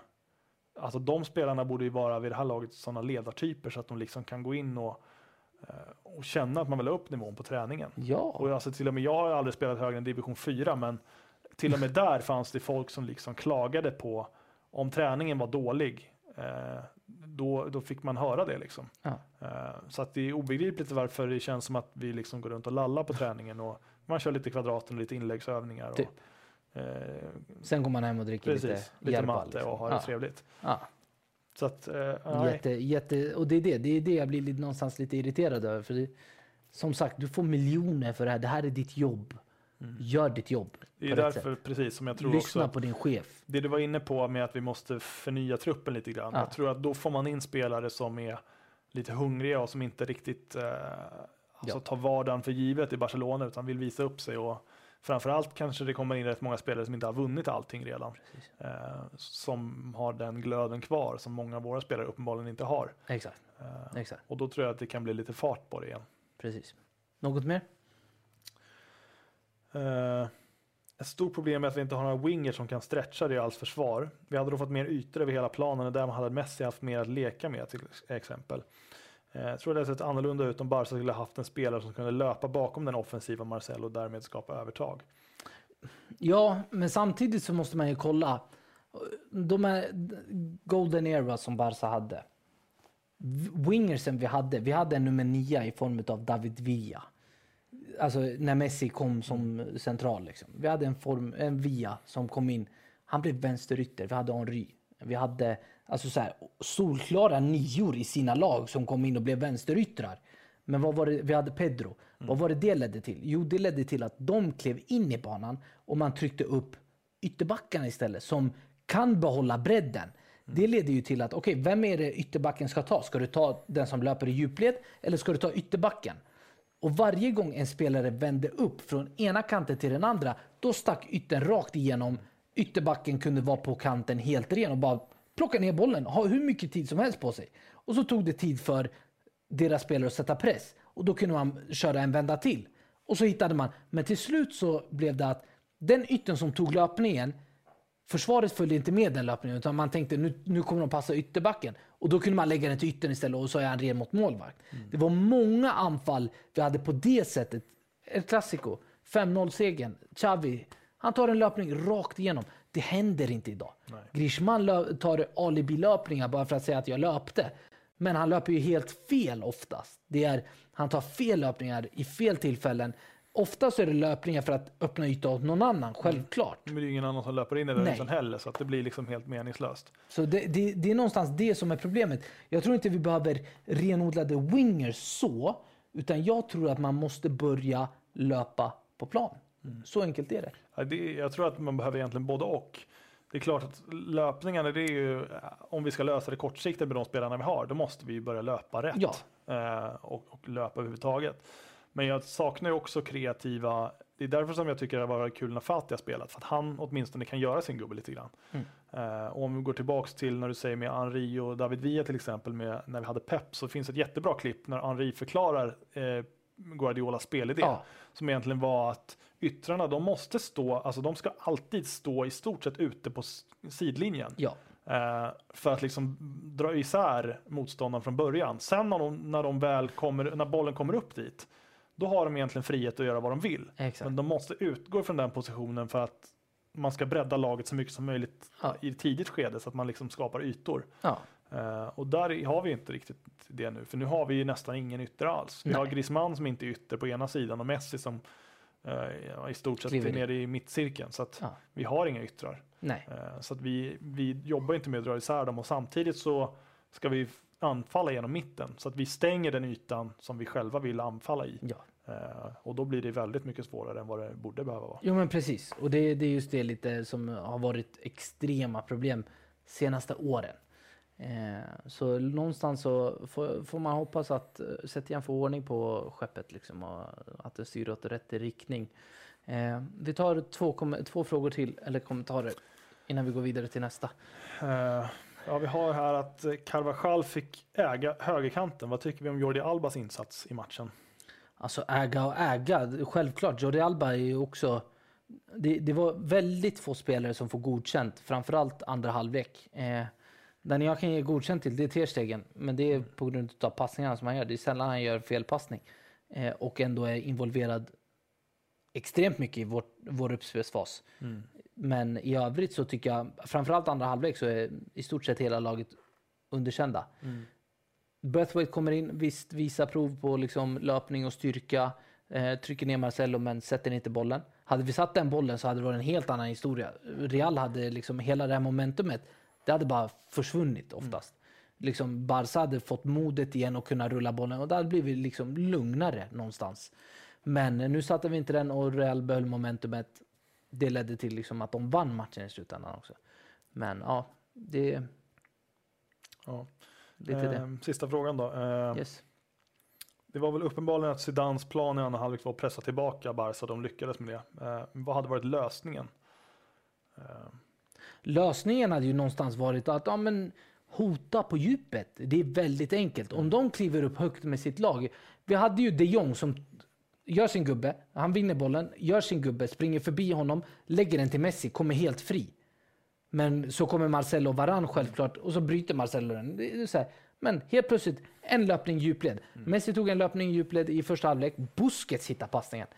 alltså de spelarna borde ju vara vid det här laget sådana ledartyper så att de liksom kan gå in och, eh, och känna att man vill ha upp nivån på träningen. Ja. Och alltså till och med, jag har aldrig spelat högre än division 4 men till och med där fanns det folk som liksom klagade på om träningen var dålig. Eh, då, då fick man höra det liksom. Ja. Eh, så att det är obegripligt varför det känns som att vi liksom går runt och lallar på träningen och man kör lite kvadraten och lite inläggsövningar. Och, Typ. Eh, Sen går man hem och dricker precis, lite lite, Järba, matte liksom. och har det ja. trevligt. Ja. Så att, eh. Jätte, jätte, och det är det, det är det jag blir någonstans lite irriterad över. För det, som sagt, du får miljoner för det här. Det här är ditt jobb. Gör ditt jobb. det är därför, precis som jag tror Lyssna också, på din chef. det du var inne på med att vi måste förnya truppen lite grann. Ja. Jag tror att då får man in spelare som är lite hungriga och som inte riktigt eh, alltså Ja. tar vardagen för givet i Barcelona utan vill visa upp sig. Och framförallt kanske det kommer in rätt många spelare som inte har vunnit allting redan. Eh, som har den glöden kvar som många av våra spelare uppenbarligen inte har. Exakt, Eh, exakt. och då tror jag att det kan bli lite fart på det igen. Precis. Något mer? Eh, ett stort problem är att vi inte har några wingers som kan stretcha Reals försvar. Vi hade då fått mer ytor över hela planen och där hade Messi haft mer att leka med till exempel. Eh, jag tror det hade sett annorlunda ut om Barca skulle haft en spelare som kunde löpa bakom den offensiva Marcelo och därmed skapa övertag. Ja, men samtidigt så måste man ju kolla. De här golden era som Barca hade. Wingersen vi hade, vi hade en nummer nio i form av David Villa. Alltså när Messi kom som central. Liksom. Vi hade en, form, en Villa som kom in. Han blev vänsterytter. Vi hade Henry. Vi hade alltså så här, solklara nior i sina lag som kom in och blev vänsteryttrar. Men vad var det, vi hade Pedro. Vad var det det ledde till? Jo, det ledde till att de klev in i banan och man tryckte upp ytterbackarna istället som kan behålla bredden. Det leder ju till att, okej, vem är det ytterbacken ska ta? Ska du ta den som löper i djupled eller ska du ta ytterbacken? Och varje gång en spelare vände upp från ena kanten till den andra, då stack yttern rakt igenom. Ytterbacken kunde vara på kanten helt ren och bara plocka ner bollen, ha hur mycket tid som helst på sig. Och så tog det tid för deras spelare att sätta press och då kunde man köra en vända till. Och så hittade man, men till slut så blev det att den yttern som tog löpningen, försvaret följde inte med den löpningen utan man tänkte nu, nu kommer de passa ytterbacken. Och då kunde man lägga den till yttern istället och så är han ren mot målvakt. Det var många anfall vi hade på det sättet. Ett klassiko, 5-0-segern, Xavi, han tar en löpning rakt igenom. Det händer inte idag. Griezmann lö- tar alibi-löpningar bara för att säga att jag löpte. Men han löper ju helt fel oftast. Det är, han tar fel löpningar i fel tillfällen. Oftast är det löpningar för att öppna yta åt någon annan, självklart. Men det är ju ingen annan som löper in i den Nej. ytan heller så att det blir liksom helt meningslöst. Så det, det, det är någonstans det som är problemet. Jag tror inte vi behöver renodlade wingers så, utan jag tror att man måste börja löpa på plan. Så enkelt är det. Det, jag tror att man behöver egentligen både och. Det är klart att löpningarna, det är ju, om vi ska lösa det kortsiktigt med de spelarna vi har, då måste vi ju börja löpa rätt. Ja. Eh, och, och löpa överhuvudtaget. Men jag saknar ju också kreativa, det är därför som jag tycker det varit kul när Fatih har spelat, för att han åtminstone kan göra sin gubbe lite grann. Mm. Eh, och om vi går tillbaks till när du säger med Henri och David Villa till exempel, med, när vi hade Pep, så finns ett jättebra klipp när Henri förklarar eh, Guardiolas spelidé. Ja. Som egentligen var att yttrarna, de måste stå, alltså de ska alltid stå i stort sett ute på sidlinjen. Ja, Eh, för att liksom dra isär motståndaren från början. Sen när de, när de väl kommer, när bollen kommer upp dit, då har de egentligen frihet att göra vad de vill. exakt. Men de måste utgå från den positionen för att man ska bredda laget så mycket som möjligt Ja. i tidigt skede så att man liksom skapar ytor. Ja. Eh, och där har vi inte riktigt det nu, för nu har vi ju nästan ingen ytter alls. Vi Nej. har Griezmann som inte är ytter på ena sidan och Messi som eh, i stort sett Kliver är nere i mittcirkeln. Så att Ja. vi har inga yttrar. Nej, Eh, Så att vi, vi jobbar inte med att dra isär dem och samtidigt så ska vi anfalla genom mitten så att vi stänger den ytan som vi själva vill anfalla i. ja. Eh, Och då blir det väldigt mycket svårare än vad det borde behöva vara. Jo men precis. Och det, det är just det lite som har varit extrema problem senaste åren. Eh, så någonstans så får, man hoppas att eh, Setien får ordning på skeppet liksom och att det styr åt rätt riktning. Eh, vi tar två, två frågor till, eller kommentarer, innan vi går vidare till nästa. Ja, vi har här att Carvajal fick äga högerkanten. Vad tycker vi om Jordi Albas insats i matchen? Alltså äga och äga, självklart. Jordi Alba är ju också... Det, det var väldigt få spelare som får godkänt, framförallt andra halvlek. Den jag kan ge godkänt till, det är Terstegen. Men det är på grund av passningarna som han gör. Det är sällan han gör fel passning. Eh, och ändå är involverad extremt mycket i vår, vår uppspelsfas. Men i övrigt så tycker jag, framförallt andra halvlek, så är i stort sett hela laget underkända. Breathwaite kommer in, visst visar prov på liksom löpning och styrka. Eh, trycker ner Marcelo men sätter inte bollen. Hade vi satt den bollen så hade det varit en helt annan historia. Real hade liksom hela det här momentumet, det hade bara försvunnit oftast. Mm. Liksom Barca hade fått modet igen och kunna rulla bollen och det hade blivit liksom lugnare någonstans. Men nu satte vi inte den och Real behöll momentumet. Det ledde till liksom att de vann matchen i slutändan också. Men ja, det... Ja. Lite eh, det. Sista frågan då. Eh, yes. Det var väl uppenbarligen att Zidans plan i andra halvlek var att pressa tillbaka Barca. De lyckades med det. Eh, vad hade varit lösningen? Lösningen hade ju någonstans varit att ja, men, hota på djupet. Det är väldigt enkelt. Om de kliver upp högt med sitt lag. Vi hade ju de Jong som gör sin gubbe, han vinner bollen, gör sin gubbe, springer förbi honom, lägger den till Messi, kommer helt fri. Men så kommer Marcelo och Varann självklart och så bryter Marcelo den. Här. Men helt plötsligt en löpning djupled. Mm. Messi tog en löpning djupled i första halvlek. Busquets hittar passningen.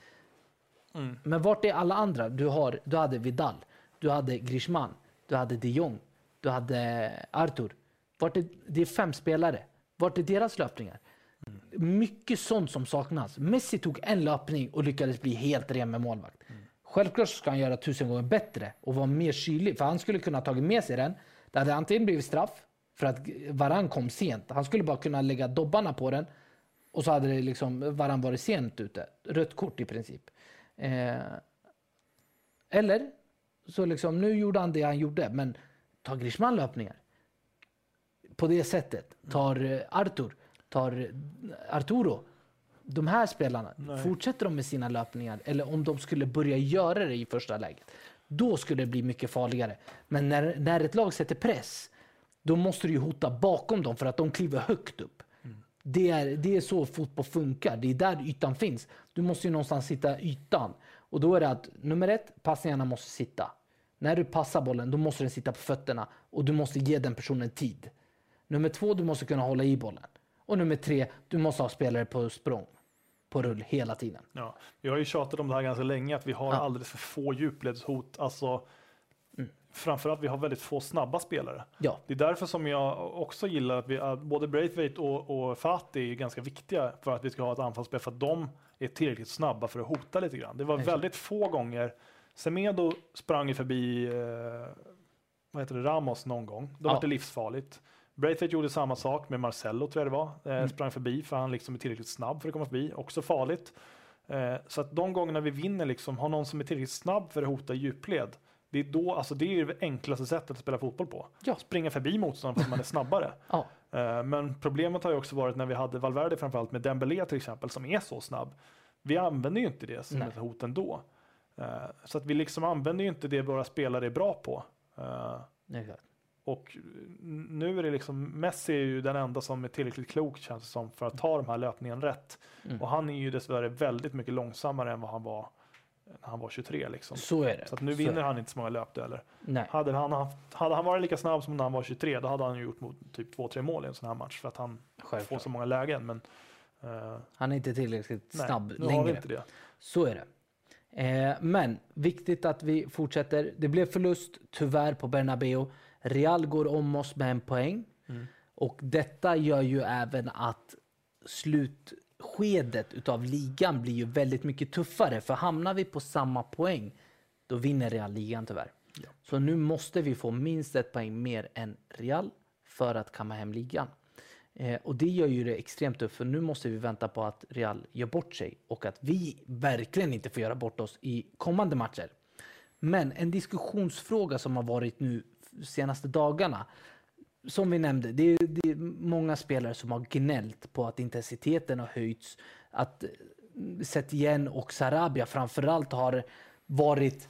Mm. Men vart är alla andra? Du, har, du hade Vidal, du hade Griezmann, du hade de Jong, du hade Arthur. Vart är, det är fem spelare. Vart är deras löpningar? Mm. Mycket sånt som saknas. Messi tog en löpning och lyckades bli helt ren med målvakt. Mm. Självklart ska han göra tusen gånger bättre och vara mer kylig, för han skulle kunna ha tagit med sig den. Det hade antingen blivit straff, för att Varann kom sent. Han skulle bara kunna lägga dobbarna på den och så hade det liksom Varann varit sent ute. Rött kort i princip. Eh, eller så liksom, nu gjorde han det han gjorde, men tar Griezmann löpningar på det sättet, tar eh, Artur, tar Arturo, de här spelarna, Nej. fortsätter de med sina löpningar eller om de skulle börja göra det i första läget, då skulle det bli mycket farligare. Men när, när ett lag sätter press, då måste du ju hota bakom dem för att de kliver högt upp. Mm. Det, är, det är så fotboll funkar. Det är där ytan finns. Du måste ju någonstans sitta ytan. Och då är det att nummer ett, passningarna måste sitta. När du passar bollen, då måste den sitta på fötterna och du måste ge den personen tid. Nummer två, du måste kunna hålla i bollen. Och nummer tre, du måste ha spelare på språng på rull hela tiden. Ja, vi har ju tjatat om det här ganska länge, att vi har ja. alldeles för få djupledshot. Alltså. Framförallt vi har väldigt få snabba spelare. Ja. Det är därför som jag också gillar att vi, både Braithwaite och, och Fatih är ganska viktiga för att vi ska ha ett anfallsspel, för att de är tillräckligt snabba för att hota lite grann. Det var Exakt. väldigt få gånger Semedo sprang förbi eh, vad heter det, Ramos någon gång. Då ja. var det livsfarligt. Braithwaite gjorde samma sak med Marcello tror jag det var. Eh, mm. Sprang förbi för han liksom är tillräckligt snabb för att komma förbi. Också farligt. Eh, så att de gångerna vi vinner liksom, har någon som är tillräckligt snabb för att hota djupled. Det är, då, alltså det är det enklaste sättet att spela fotboll på. Ja. Springa förbi motståndaren för att man är snabbare. ja. eh, men problemet har ju också varit när vi hade Valverde framförallt med Dembélé till exempel som är så snabb. Vi använder ju inte det som Nej. ett hot ändå. Eh, så att vi liksom använder ju inte det våra spelare är bra på. Eh, Exakt. Och nu är det liksom, Messi är ju den enda som är tillräckligt klok känns det som för att ta de här löpningen rätt. Mm. Och han är ju dessvärre väldigt mycket långsammare än vad han var när han var 23 liksom. Så är det. Så nu vinner han inte så många löpdueller. Hade han, haft, hade han varit lika snabb som när han var 23 då hade han gjort mot typ 2-3 mål i en sån här match för att han Självklart. får så många lägen. Men, uh, han är inte tillräckligt snabb nej, nu längre. Har vi inte det. Så är det. Eh, men viktigt att vi fortsätter. Det blev förlust tyvärr på Bernabeu. Real går om oss med en poäng. Mm. Och detta gör ju även att slutskedet utav ligan blir ju väldigt mycket tuffare. För hamnar vi på samma poäng, då vinner Real ligan tyvärr. Ja. Så nu måste vi få minst ett poäng mer än Real för att kamma hem ligan. Eh, och det gör ju det extremt tufft, för nu måste vi vänta på att Real gör bort sig och att vi verkligen inte får göra bort oss i kommande matcher. Men en diskussionsfråga som har varit nu senaste dagarna. Som vi nämnde, det är, det är många spelare som har gnällt på att intensiteten har höjts. Att eh, Setien och Sarabia framförallt har varit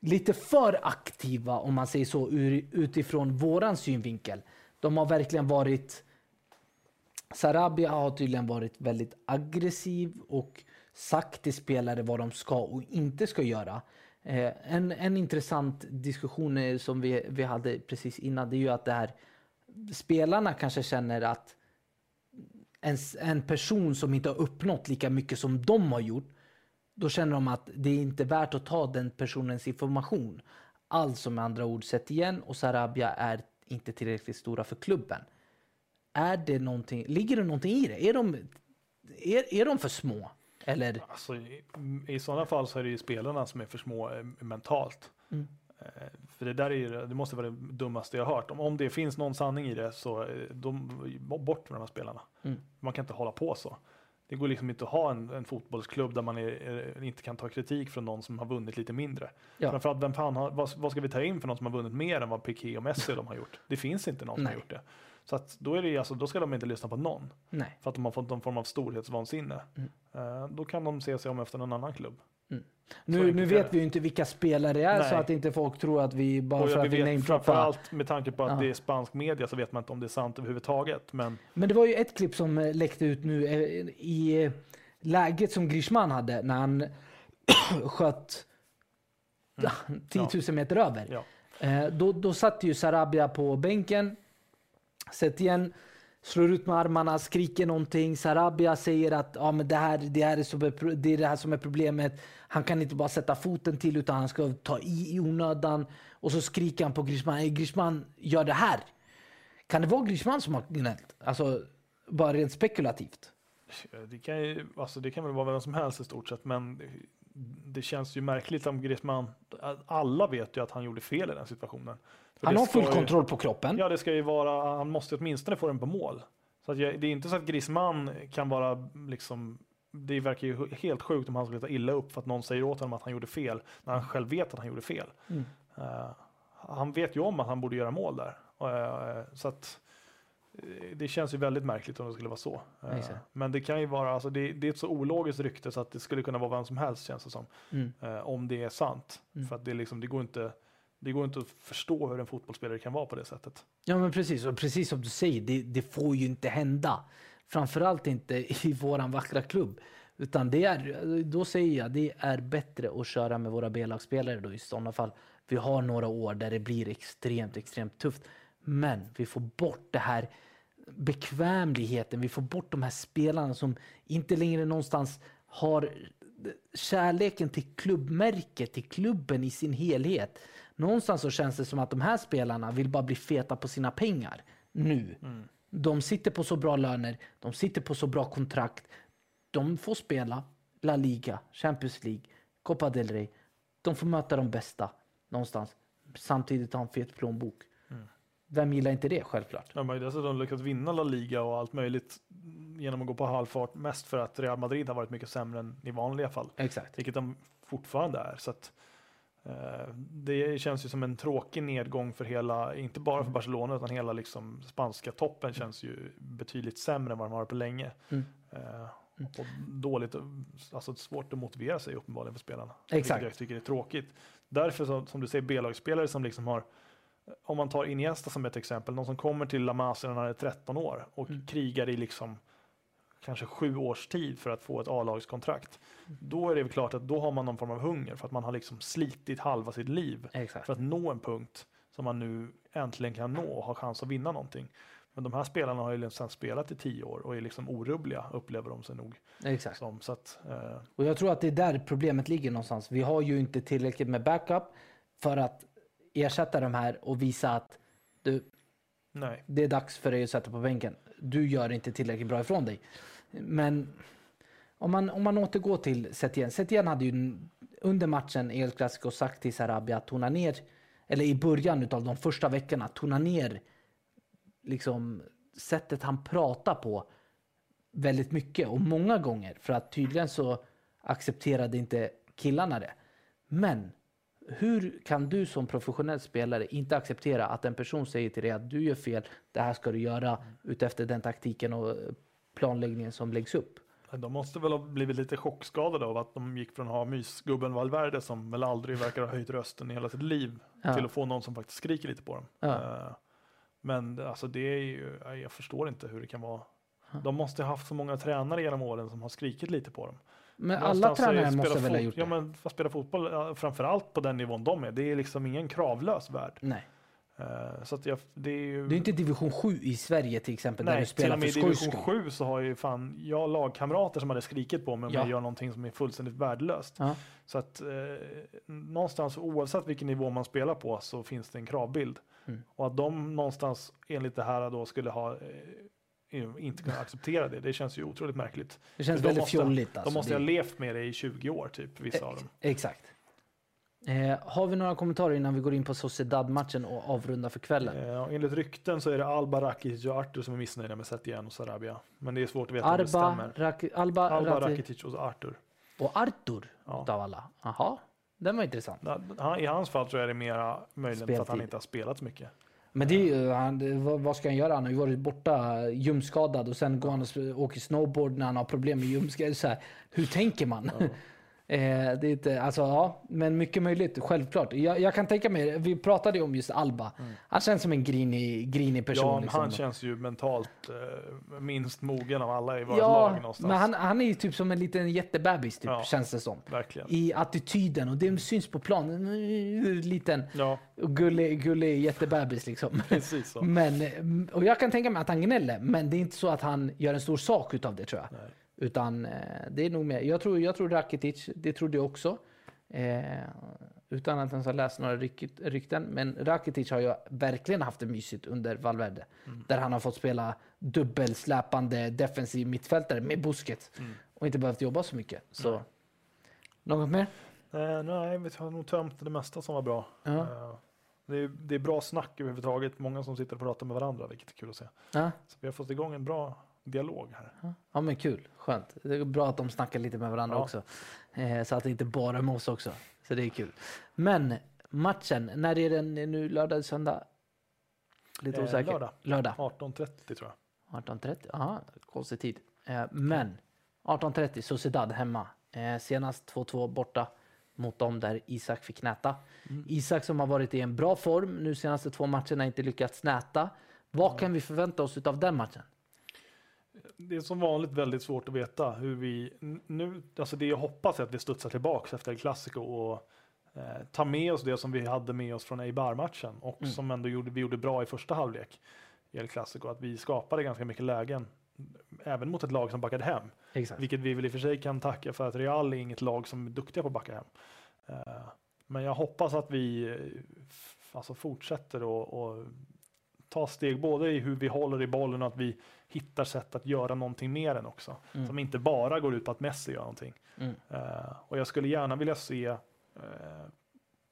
lite för aktiva om man säger så utifrån våran synvinkel. De har verkligen varit Sarabia har tydligen varit väldigt aggressiv och sagt till spelare vad de ska och inte ska göra. Eh, en, en intressant diskussion eh, som vi, vi hade precis innan det är ju att det här spelarna kanske känner att en, en person som inte har uppnått lika mycket som de har gjort då känner de att det är inte värt att ta den personens information. Alltså med andra ord, Setien och Sarabia är inte tillräckligt stora för klubben. Är det någonting, ligger det någonting i det? Är de, är, är de för små? Eller? Alltså, i, I sådana fall så är det ju spelarna som är för små eh, mentalt. Mm. Eh, för det där är ju, det måste vara det dummaste jag har hört. Om, om det finns någon sanning i det så eh, de, bort med de här spelarna. Mm. Man kan inte hålla på så. Det går liksom inte att ha en, en fotbollsklubb där man är, är, inte kan ta kritik från någon som har vunnit lite mindre. Ja. Framförallt, vem fan har, vad, vad ska vi ta in för någon som har vunnit mer än vad Piqué och Messi de har gjort? Det finns inte någon som Nej. har gjort det. Så att då, är det, alltså, då ska de inte lyssna på någon Nej. för att de har fått någon form av storhetsvansinne. Mm. Eh, då kan de se sig om efter någon annan klubb. Så Nu, nu vet vi ju inte vilka spelare det är Nej. så att inte folk tror att vi bara Och för att vi namedroppar. framförallt med tanke på att Ja. det är spansk media så vet man inte om det är sant överhuvudtaget. Men Men det var ju ett klipp som eh, läckte ut nu eh, i eh, läget som Griezmann hade när han sköt ja, 10 000 meter över. ja, då, då satt ju Sarabia på bänken. Sett igen, slår ut med armarna, skriker någonting. Sarabia säger att ja, men det, här, det, här är så, det är det här som är problemet. Han kan inte bara sätta foten till utan han ska ta i i onödan. Och så skriker han på Griezmann. "Hey, Griezmann, gör det här. Kan det vara Griezmann som har gnällt? Alltså, bara rent spekulativt. det kan, ju, alltså det kan väl vara vem som helst i stort sett. Men det känns ju märkligt om Griezmann, alla vet ju att han gjorde fel i den situationen. För Han har full ju- kontroll på kroppen. Ja, det ska ju vara, han måste åtminstone få den på mål. Så att jag, det är inte så att Griezmann kan vara liksom, det verkar ju helt sjukt om han skulle ta illa upp för att någon säger åt honom att han gjorde fel, när han själv vet att han gjorde fel. Mm. Eh, han vet ju om att han borde göra mål där. Eh, så att det känns ju väldigt märkligt om det skulle vara så. Eh, Exakt. men det kan ju vara, alltså det, det är ett så ologiskt rykte så att det skulle kunna vara vem som helst känns det som. Mm. Eh, om det är sant. Mm. För att det, liksom, det, går inte, det går inte att förstå hur en fotbollsspelare kan vara på det sättet. Ja, men precis. Och precis som du säger, det, det får ju inte hända. Framförallt inte i våran vackra klubb. Utan det är, då säger jag, det är bättre att köra med våra B-lagsspelare då i sådana fall. Vi har några år där det blir extremt, extremt tufft. Men vi får bort det här bekvämligheten. Vi får bort de här spelarna som inte längre någonstans har kärleken till klubbmärket, till klubben i sin helhet. Någonstans så känns det som att de här spelarna vill bara bli feta på sina pengar nu. De sitter på så bra löner, de sitter på så bra kontrakt. De får spela La Liga, Champions League, Copa del Rey. De får möta de bästa någonstans. Samtidigt ha en fet plånbok. Vem gillar inte det självklart? De har ju dessutom lyckats vinna La Liga och allt möjligt genom att gå på halvfart. Mest för att Real Madrid har varit mycket sämre än i vanliga fall. Exakt. Vilket de fortfarande är. Så att, eh, det känns ju som en tråkig nedgång för hela, inte bara för Barcelona utan hela liksom spanska toppen känns ju betydligt sämre än vad de har varit på länge. Mm. Eh, och dåligt, alltså svårt att motivera sig uppenbarligen för spelarna. Exakt. Vilket jag tycker är tråkigt. Därför så, som du säger B-lagsspelare som liksom har om man tar Iniesta som ett exempel, någon som kommer till La Masia när han är 13 år och Mm. krigar i liksom kanske sju års tid för att få ett A-lagskontrakt. Då är det väl klart att då har man någon form av hunger för att man har liksom slitit halva sitt liv Exakt. för att nå en punkt som man nu äntligen kan nå och ha chans att vinna någonting. Men de här spelarna har ju liksom spelat i tio år och är liksom orubbliga upplever de sig nog Exakt. som. Så att, eh, Och jag tror att det är där problemet ligger någonstans. Vi har ju inte tillräckligt med backup för att ersätta de här och visa att du, nej, det är dags för dig att sätta på bänken. Du gör inte tillräckligt bra ifrån dig. Men om man, om man återgår till Setien. Setien hade ju under matchen El Clasico sagt till Sarabia att tona ner, eller i början av de första veckorna, tona ner liksom sättet han pratar på väldigt mycket och många gånger. För att tydligen så accepterade inte killarna det. Men hur kan du som professionell spelare inte acceptera att en person säger till dig att du gör fel, det här ska du göra utefter den taktiken och planläggningen som läggs upp? de måste väl ha blivit lite chockskadade av att de gick från att ha mysgubben Valverde som väl aldrig verkar ha höjt rösten i hela sitt liv Ja. till att få någon som faktiskt skriker lite på dem. Ja. Eh, Men alltså det är ju, jag förstår inte hur det kan vara. De måste ha haft så många tränare genom åren som har skrikit lite på dem. Men alla tränare måste väl ha gjort Ja det? men att spela fotboll, ja, framförallt på den nivån de är, det är liksom ingen kravlös värld. Nej. Eh, Så jag, det är ju... Det är inte division 7 i Sverige till exempel där Nej, du till spelar och för med i division skull. 7 så har ju fan jag lagkamrater som hade skrikit på mig om Ja. jag gör någonting som är fullständigt värdelöst. Ja. Så att eh, någonstans oavsett vilken nivå man spelar på så finns det en kravbild. Mm. Och att de någonstans enligt det här då skulle ha eh, inte kunna acceptera det. Det känns ju otroligt märkligt. Det känns de väldigt måste- fjolligt. Alltså. de måste Det- ha levt med det i 20 år, typ, vissa av dem. Exakt. Eh, har vi några kommentarer innan vi går in på Sociedad-matchen och avrundar för kvällen? Eh, enligt rykten så är det Alba, Rakitic och Artur som är missnöjda med Setien och Sarabia. Men det är svårt att veta om det Arba, stämmer. Rak, Alba, Alba, Rakitic och Artur. och Artur Ja. utav alla. Jaha, den var intressant. I hans fall tror jag det är mera möjligen för att han inte har spelat så mycket. Men det är ju, han, vad, ska han göra? Han har ju varit borta ljumskadad och sen går han och åker snowboard när han har problem med ljumskar. Hur tänker man? Eh, det är inte, alltså, ja, men mycket möjligt, självklart. Jag, jag kan tänka mig, vi pratade ju om just Alba. Han känns som en grinig, grinig person. Ja, men liksom. han känns ju mentalt eh, minst mogen av alla i vårt ja, lag någonstans. men han, han är ju typ som en liten jättebebis, typ, Ja. känns det som. Verkligen. I attityden och det syns på planen. Liten Ja, och gullig, gullig jättebebis liksom. precis så. Men, och jag kan tänka mig att han gnäller, men det är inte så att han gör en stor sak utav det tror jag. Nej. Utan eh, det är nog mer. Jag tror, jag tror Rakitic, det trodde jag också. Eh, utan att ens ha läst några rykt, rykten. Men Rakitic har ju verkligen haft det mysigt under Valverde. Mm. Där han har fått spela dubbelsläpande defensiv mittfältare med Busquets. Mm. Och inte behövt jobba så mycket. Så. Nej. Något mer? Eh, nej, vi har nog tömt det mesta som var bra. Ja. Eh, det, är, det är bra snack överhuvudtaget. Många som sitter och pratar med varandra, vilket är kul att se. Ja. Så vi har fått igång en bra dialog här. Ja men kul, skönt. Det är bra att de snackar lite med varandra Ja. också. Eh, så att det inte bara är med oss också. Så det är kul. Men matchen, när är den nu? Lördag, söndag? Lite Eh, osäker. lördag. Lördag. 18.30 tror jag. 18.30. Jaha, konstig tid. Eh, men 18.30, Sociedad hemma. Eh, senast 2-2 borta mot dem där Isak fick näta. Mm. Isak som har varit i en bra form nu senaste två matcherna inte lyckats näta. Vad kan vi förvänta oss av den matchen? Det är som vanligt väldigt svårt att veta hur vi nu, alltså det jag hoppas är att vi studsar tillbaks efter El Clasico och eh, tar med oss det som vi hade med oss från Eibar-matchen och Mm. som ändå gjorde, vi gjorde bra i första halvlek i El Clasico, att vi skapade ganska mycket lägen även mot ett lag som backade hem, Exakt. vilket vi väl i och för sig kan tacka för att Real är inget lag som är duktiga på att backa hem. Eh, men jag hoppas att vi eh, alltså fortsätter och, och ta steg både i hur vi håller i bollen och att vi hittar sätt att göra någonting mer än också. Mm. Som inte bara går ut på att Messi gör någonting. Mm. Eh, och jag skulle gärna vilja se eh,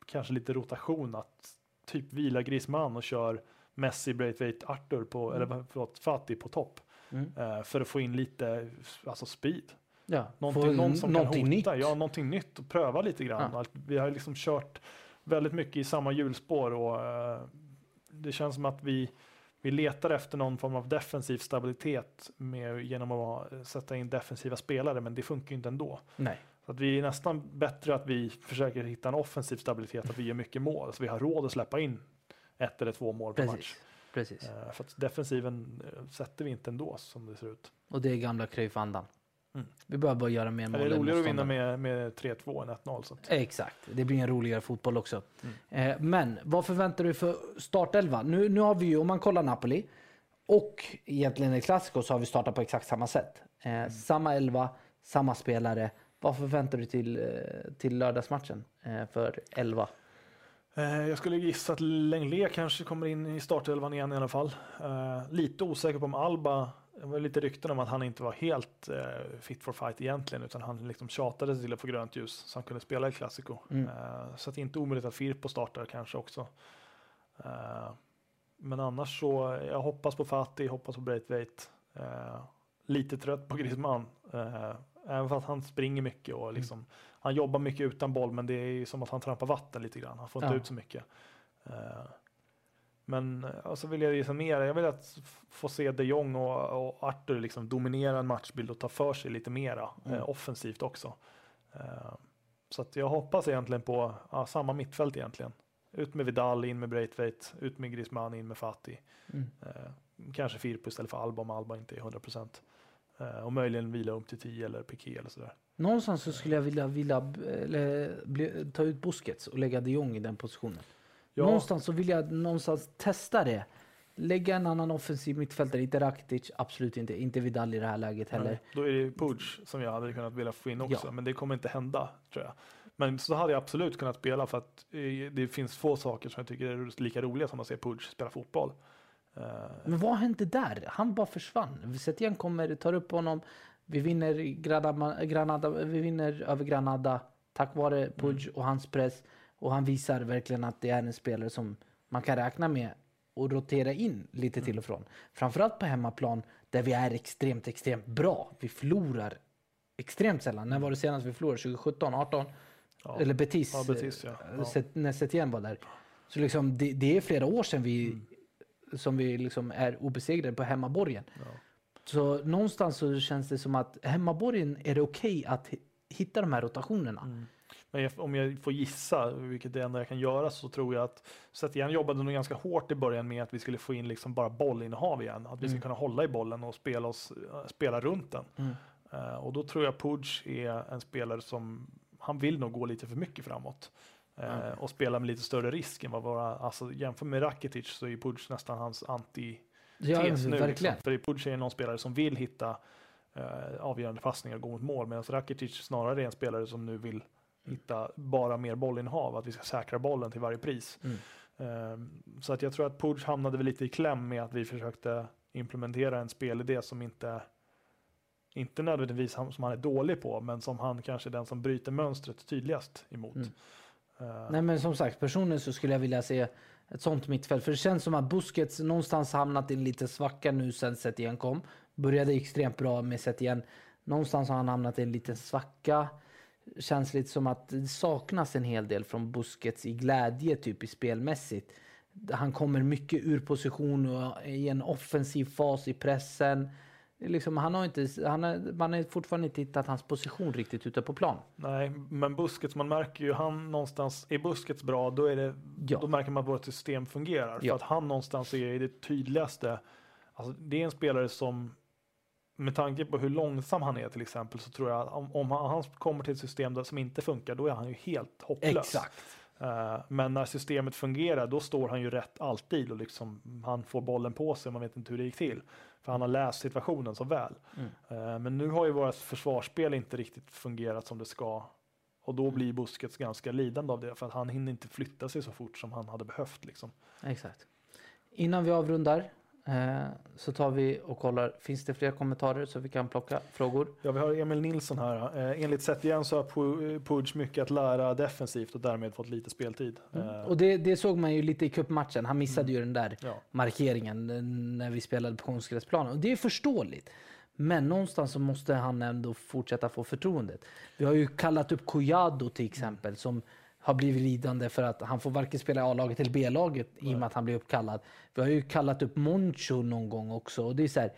kanske lite rotation, att typ vila Griezmann och kör Messi, Braithwaite, Arthur på, Mm. eller förlåt, Fati på topp. Eh, för att få in lite alltså speed. Ja, Någonting, någon som någonting kan hota, nytt. ja någonting nytt och pröva lite grann. Ja. Vi har liksom kört väldigt mycket i samma hjulspår och det känns som att vi, vi letar efter någon form av defensiv stabilitet med, genom att sätta in defensiva spelare, men det funkar ju inte ändå. Nej. Så att vi är nästan bättre att vi försöker hitta en offensiv stabilitet, att vi gör mycket mål, så vi har råd att släppa in ett eller två mål per match. Precis. Eh, för att defensiven eh, sätter vi inte ändå som det ser ut. Och det är gamla Cruyff-andan. Mm. Vi behöver bara göra mer Det mål. är än roligare att vinna med, med 3-2 än 1-0. Så Exakt. Det blir en roligare fotboll också. Mm. Eh, men vad förväntar du för startelva? Nu, nu har vi ju, om man kollar Napoli och egentligen i Clasico så har vi startat på exakt samma sätt. Eh, Mm. Samma elva, samma spelare. Vad förväntar du till, eh, till lördagsmatchen eh, för elva? Eh, jag skulle gissa att Lenglet kanske kommer in i startelvan igen i alla fall. Eh, lite osäker på om Alba, det var lite rykten om att han inte var helt eh, fit for fight egentligen, utan han liksom tjatade sig till att få grönt ljus så han kunde spela i Clasico. Mm. Eh, så att det är inte omöjligt att Firpo startar kanske också. Eh, men annars så, jag hoppas på Fati, hoppas på Braithwaite. Eh, lite trött på Griezmann. Eh, även för att han springer mycket och liksom, han jobbar mycket utan boll, men det är ju som att han trampar vatten lite grann. Han får inte Ja. ut så mycket. Eh, men eh, och så vill jag mer. Jag vill att få se de Jong och, och Arthur liksom dominera en matchbild och ta för sig lite mera Mm. eh, offensivt också. Eh, så jag hoppas egentligen på ja, samma mittfält egentligen. Ut med Vidal, in med Braithwaite, ut med Griezmann, in med Fati. Mm. Eh, kanske Firpo istället för Alba om Alba inte är 100 procent. Eh, och möjligen vila upp till 10 eller Piqué eller sådär. Någonstans så skulle jag vilja, vilja eller, bli, ta ut Busquets och lägga de Jong i den positionen. Ja, Någonstans så vill jag någonstans testa det. Lägga en annan offensiv mittfältare, inte Rakitic, absolut inte. Inte Vidal i det här läget heller. nej, då är det Puig som jag hade kunnat vilja få in också, Ja. men det kommer inte hända tror jag. Men så hade jag absolut kunnat spela för att eh, det finns få saker som jag tycker är lika roliga som att se Puig spela fotboll. Eh, Men vad hände där? Han bara försvann. Setien kommer, tar upp honom. Vi vinner, Granada, Granada, vi vinner över Granada tack vare Puig och hans press. Och han visar verkligen att det är en spelare som man kan räkna med och rotera in lite till och från. Framförallt på hemmaplan där vi är extremt, extremt bra. Vi förlorar extremt sällan. När var det senast vi förlorade? 2017, 18? Ja. Eller Betis, Ja, Betis, ja. eh, Ja. När Setien var där. Så liksom, det, det är flera år sedan vi, Mm. som vi liksom är obesegrade på hemmaborgen. Så någonstans så känns det som att hemmaborgen är det okej att hi- hitta de här rotationerna. Mm. Men jag, om jag får gissa, vilket det enda jag kan göra, så tror jag att Setien jobbade nog ganska hårt i början med att vi skulle få in liksom bara bollinnehav igen. Att vi ska Mm. kunna hålla i bollen och spela, oss, äh, spela runt den. Mm. Eh, och då tror jag Puig är en spelare som, han vill nog gå lite för mycket framåt. Eh, Mm. Och spela med lite större risk än vad våra, alltså jämför med Rakitic så är Puig nästan hans anti Ja, nu. verkligen. Liksom. För Puig är någon spelare som vill hitta eh, avgörande passningar och gå mot mål. Medan Rakitic snarare är en spelare som nu vill hitta bara mer bollinnehav. Att vi ska säkra bollen till varje pris. Mm. Eh, så att jag tror att Puig hamnade väl lite i kläm med att vi försökte implementera en spelidé som inte inte nödvändigtvis som han är dålig på, men som han kanske är den som bryter mönstret tydligast emot. Mm. Eh, Nej men som sagt, personligen så skulle jag vilja se ett sånt mittfält. För det känns som att Busquets någonstans hamnat i en liten svacka nu sen Setien kom. Började extremt bra med Setien. Någonstans har han hamnat i en liten svacka. Känns lite som att det saknas en hel del från Busquets i glädje typ i spelmässigt. Han kommer mycket ur position och i en offensiv fas i pressen. Är Liksom, han har inte, han har, man har fortfarande inte hittat hans position riktigt ute på plan. Nej, men Busquets, man märker ju han någonstans, är Busquets bra då, är det, Ja. då märker man att vårt system fungerar. Ja. För att han någonstans är det tydligaste, alltså det är en spelare som med tanke på hur långsam han är till exempel så tror jag att om, om han, han kommer till ett system där, som inte funkar då är han ju helt hopplös. Exakt. Eh, men när systemet fungerar då står han ju rätt alltid och liksom han får bollen på sig man vet inte hur det gick till. För han har läst situationen så väl. Mm. Eh, men nu har ju vårt försvarsspel inte riktigt fungerat som det ska. Och då blir Busquets ganska lidande av det för att han hinner inte flytta sig så fort som han hade behövt. Liksom. Exakt. Innan vi avrundar så tar vi och kollar. Finns det fler kommentarer så vi kan plocka frågor? Ja, vi har Emil Nilsson här. Eh, enligt Setien så har Pu- Puig mycket att lära defensivt och därmed fått lite speltid. Eh, Och det, det såg man ju lite i cupmatchen. Han missade Mm. ju den där ja. markeringen eh, när vi spelade på konstgräsplanen. Och det är förståeligt. Men någonstans så måste han ändå fortsätta få förtroendet. Vi har ju kallat upp Collado till exempel som har blivit lidande för att han får varken spela i A-laget eller B-laget i och med att han blir uppkallad. Vi har ju kallat upp Moncho någon gång också. Och det är så här,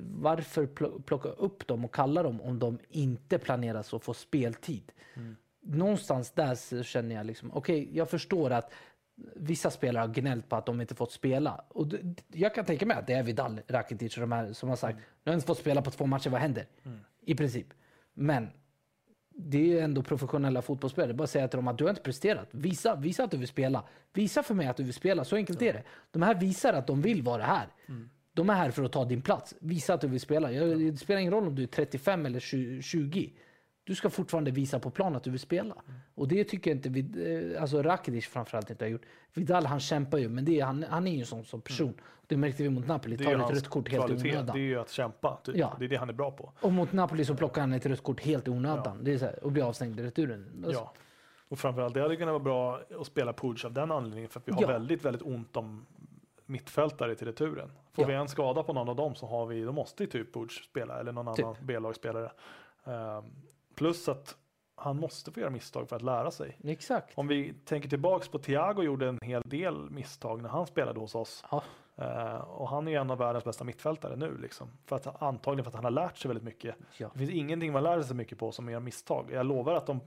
varför pl- plocka upp dem och kalla dem om de inte planeras att få speltid? Någonstans där känner jag liksom, okej, jag förstår att vissa spelare har gnällt på att de inte fått spela. Och jag kan tänka mig att det är Vidal, Rakitic och de här som har sagt, nu har jag inte fått spela på två matcher, vad händer? I princip. Men det är ändå professionella fotbollsspelare. Bara säga till dem att du har inte presterat. Visa, visa att du vill spela. Visa för mig att du vill spela. Så enkelt är det. De här visar att de vill vara här. De är här för att ta din plats. Visa att du vill spela. Jag- Det spelar ingen roll om du är 35 eller 20 20. Du ska fortfarande visa på plan att du vill spela. Och det tycker jag inte Vid, eh, alltså Rakitic framförallt inte har gjort. Vidal han kämpar ju, men det är, han, han är ju en sån som person. Det märkte vi mot Napoli. Tar ett rött kort helt i kvalitet. Det är onödan. ju att kämpa. Typ. Ja. Det är det han är bra på. Och mot Napoli så plockar han ett rött kort helt i onödan. Det är så här, och blir avstängd i returen. Alltså, Ja. Och framförallt, det hade kunnat vara bra att spela Puig av den anledningen för att vi har Ja. väldigt, väldigt ont om mittfältare till returen. Får Ja. vi en skada på någon av dem så har vi, då måste ju typ Puig spela eller någon Typ. annan B-lagsspelare. Ehm, plus att han måste få göra misstag för att lära sig. Exakt. Om vi tänker tillbaks på Thiago gjorde en hel del misstag när han spelade hos oss. Ja. Eh, och han är ju en av världens bästa mittfältare nu liksom. För att, antagligen för att han har lärt sig väldigt mycket. Ja. Det finns ingenting man lär sig så mycket på som är misstag. Jag lovar att de,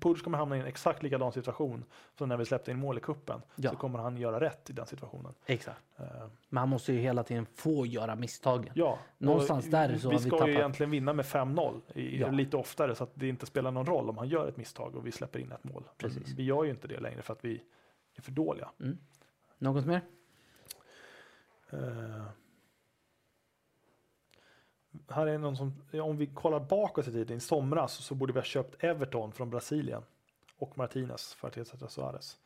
Puig kommer hamna i en exakt likadan situation som när vi släppte in mål i kuppen. Ja. Så kommer han göra rätt i den situationen. Exakt. Eh, Men han måste ju hela tiden få göra misstagen. ja, Någonstans där så vi har vi ska tappat. ju egentligen vinna med 5-0 i, Ja. lite oftare så att det inte spelar någon roll om han gör ett misstag och vi släpper in ett mål. Precis. Vi gör ju inte det längre för att vi är för dåliga. Något mer? Eh, här är någon som, om vi kollar bakåt i tiden, i somras så borde vi ha köpt Everton från Brasilien och Martinez för att ersätta Suarez.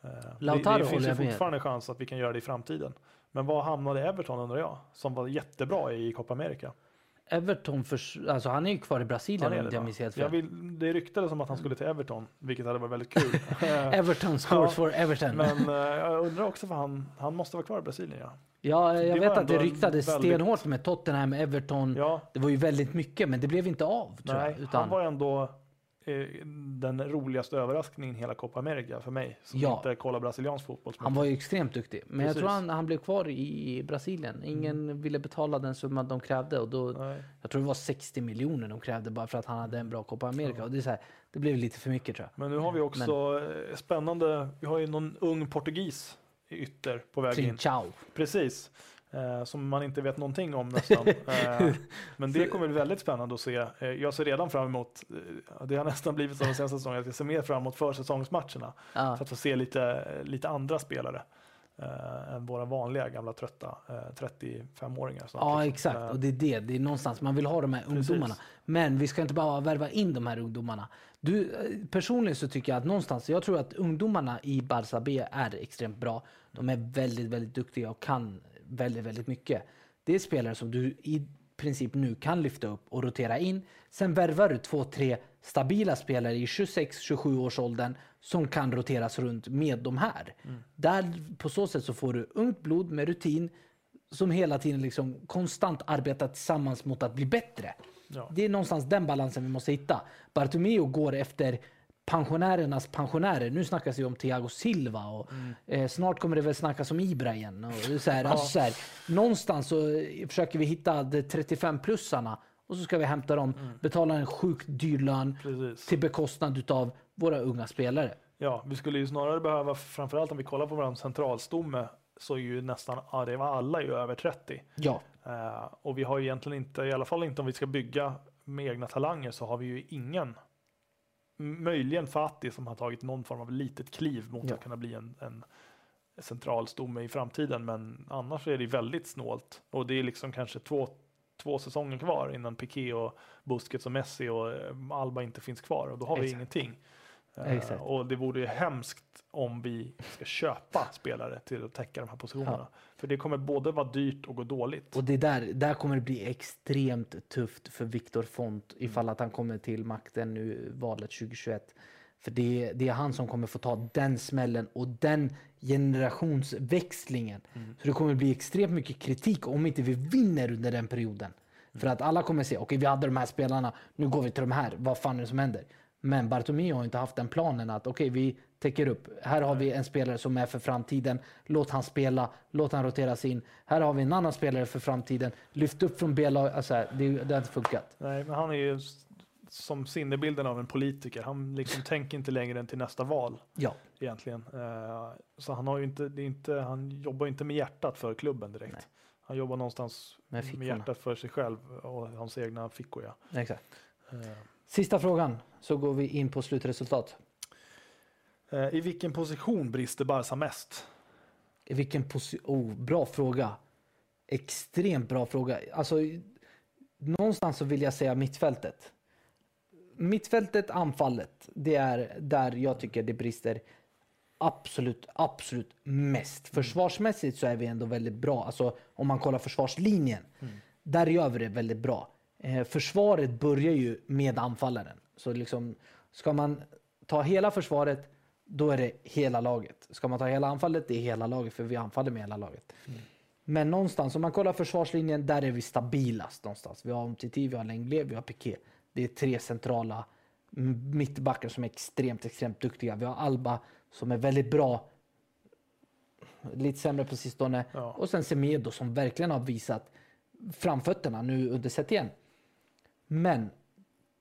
Eh, det, Lautaro det finns ju med. fortfarande chans att vi kan göra det i framtiden. Men vad hamnade Everton undrar jag? Som var jättebra i Copa America. Everton, för, alltså han är ju kvar i Brasilien om jag minns helt jag fel. vill, det ryktades om att han skulle till Everton, vilket hade varit väldigt kul. Everton scores Ja, for Everton. Men eh, jag undrar också för han, han måste vara kvar i Brasilien. Ja, ja, jag det vet att det ryktades väldigt- stenhårt med Tottenham, Everton. ja Det var ju väldigt mycket, men det blev inte av tror nej, jag. Utan, han var ändå den roligaste överraskningen i hela Copa America för mig som Ja. inte kollar brasiliansk fotboll. han var ju extremt duktig. Men jag Precis. tror han, han blev kvar i Brasilien. Ingen ville betala den summan de krävde. Och då, Nej. jag tror det var 60 miljoner de krävde bara för att han hade en bra Copa America. Och det, är så här, det blev lite för mycket tror jag. Men nu har vi också eh, spännande, vi har ju någon ung portugis i ytter på väg in. Ciao. Precis. Eh, som man inte vet någonting om nästan. eh, men det kommer bli väldigt spännande att se. Eh, jag ser redan fram emot, eh, det har nästan blivit som den senaste säsongen, att jag ser mer fram emot försäsongsmatcherna. Ja. För att få se lite, lite andra spelare. Eh, än våra vanliga gamla trötta eh, 35-åringar. snart, Ja, liksom. exakt. Eh, Och det är det. Det är någonstans man vill ha de här Precis. ungdomarna. Men vi ska inte bara värva in de här ungdomarna. Du, eh, personligen så tycker jag att någonstans, jag tror att ungdomarna i Barça B är extremt bra. De är väldigt, väldigt duktiga och kan väldigt, väldigt mycket. Det är spelare som du i princip nu kan lyfta upp och rotera in. Sen värvar du två, tre stabila spelare i 26-27 års åldern som kan roteras runt med de här. Där, på så sätt så får du ungt blod med rutin som hela tiden liksom konstant arbetar tillsammans mot att bli bättre. Ja. Det är någonstans den balansen vi måste hitta. Bartomeu går efter pensionärernas pensionärer. Nu snackas det om Thiago Silva och eh, snart kommer det väl snackas om Ibra igen. Och så här, alltså så här, någonstans så försöker vi hitta de 35-plussarna och så ska vi hämta dem, betala en sjukt dyr lön Precis. till bekostnad utav våra unga spelare. Ja, vi skulle ju snarare behöva, framförallt om vi kollar på vår centralstomme, så är ju nästan, ja alla ju över 30. Ja, Eh, och vi har ju egentligen inte, i alla fall inte om vi ska bygga med egna talanger, så har vi ju ingen, möjligen Fatih som har tagit någon form av litet kliv mot Ja. att kunna bli en, en centralstomme i framtiden, men annars är det väldigt snålt. Och det är liksom kanske två, två säsonger kvar innan Piqué och Busquets och Messi och eh, Alba inte finns kvar och då har vi Exakt. ingenting. Eh, Exakt. Och det vore ju hemskt om vi ska köpa spelare till att täcka de här positionerna. För det kommer både vara dyrt och gå dåligt. och det där, där kommer det bli extremt tufft för Viktor Font ifall att han kommer till makten nu valet 2021. För det, det är han som kommer få ta den smällen och den generationsväxlingen. Så det kommer bli extremt mycket kritik om inte vi vinner under den perioden. För att alla kommer säga, okej vi hade de här spelarna, nu går vi till de här, vad fan är det som händer? Men Bartomeu har inte haft den planen att okej vi täcker upp. Här har vi en spelare som är för framtiden. Låt han spela, låt han roteras in. Här har vi en annan spelare för framtiden. Lyft upp från B-lag. Alltså, det, det har inte funkat. Nej, men han är ju som sinnebilden av en politiker. Han liksom tänker inte längre än till nästa val Ja, egentligen. Eh, så han har inte, det är inte, han jobbar inte med hjärtat för klubben direkt. Nej. Han jobbar någonstans Med med, hjärtat för sig själv och hans egna fickor. Ja. exakt. Eh, Sista frågan så går vi in på slutresultat. eh, I vilken position brister Barca mest? I vilken position? Oh, bra fråga. Extremt bra fråga. Alltså, någonstans så vill jag säga mittfältet. Mittfältet, anfallet. Det är där jag tycker det brister absolut, absolut mest. Försvarsmässigt så är vi ändå väldigt bra. Alltså om man kollar försvarslinjen. Där gör vi det väldigt bra. Eh, försvaret börjar ju med anfallaren. Så liksom, ska man ta hela försvaret, då är det hela laget. Ska man ta hela anfallet, det är hela laget, för vi anfaller med hela laget. Men någonstans, om man kollar försvarslinjen, där är vi stabilast någonstans. Vi har Umtiti, vi har Lenglet, vi har Piqué. Det är tre centrala mittbackar som är extremt, extremt duktiga. Vi har Alba som är väldigt bra. Lite sämre på sistone. Ja. Och sen Semedo som verkligen har visat framfötterna nu under set igen. Men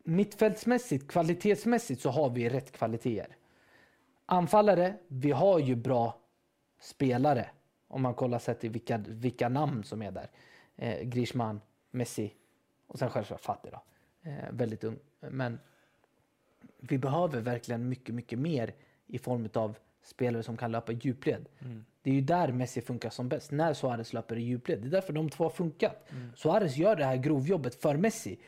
mittfältsmässigt, kvalitetsmässigt så har vi rätt kvaliteter. Anfallare, vi har ju bra spelare. Om man kollar sett till vilka, vilka namn som är där. Eh, Griezmann, Messi och sen självklart Fatih då. Eh, väldigt ung. Men vi behöver verkligen mycket, mycket mer i form av spelare som kan löpa i djupled. Det är ju där Messi funkar som bäst, när Suarez löper i djupled. Det är därför de två har funkat. Suarez gör det här grovjobbet för Messi.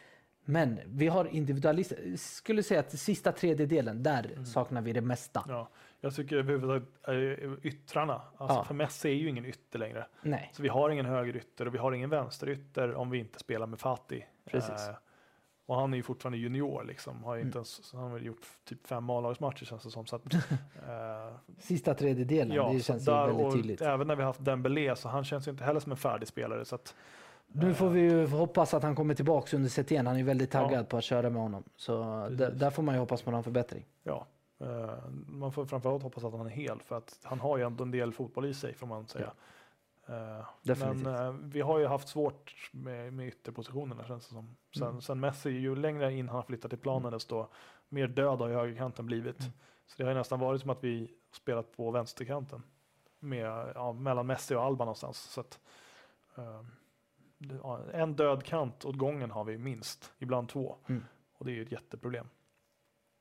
Men vi har individualister. Skulle säga att sista tredjedelen, där saknar vi det mesta. Ja, jag tycker överhuvudtaget är yttrarna. Alltså Ja. För Messi är ju ingen ytter längre. Nej, Så vi har ingen högerytter och vi har ingen vänsterytter om vi inte spelar med Fati. Precis. Eh, och han är ju fortfarande junior liksom. Har ju Mm. inte ens, han har väl gjort typ fem A-lagsmatcher känns det som. Så att, eh, sista tredjedelen, ja, det känns ju där, väldigt och tydligt. Även när vi har haft Dembélé så han känns ju inte heller som en färdig spelare. Så att, Nu får vi ju hoppas att han kommer tillbaka under CTN. Han är ju väldigt Ja. taggad på att köra med honom. Så där, där får man ju hoppas på någon förbättring. ja, eh, man får framförallt hoppas att han är hel för att han har ju ändå en del fotboll i sig får man säga. Eh, Definitivt. Men eh, vi har ju haft svårt med, med ytterpositionerna känns det som. Sen, Mm. sen Messi, ju längre in han flyttat till planen desto mer död har ju högerkanten blivit. Mm. Så det har ju nästan varit som att vi spelat på vänsterkanten. Med, ja, mellan Messi och Alba någonstans. Så att, ja, en död kant åt gången har vi minst, ibland två. Mm. Och det är ju ett jätteproblem.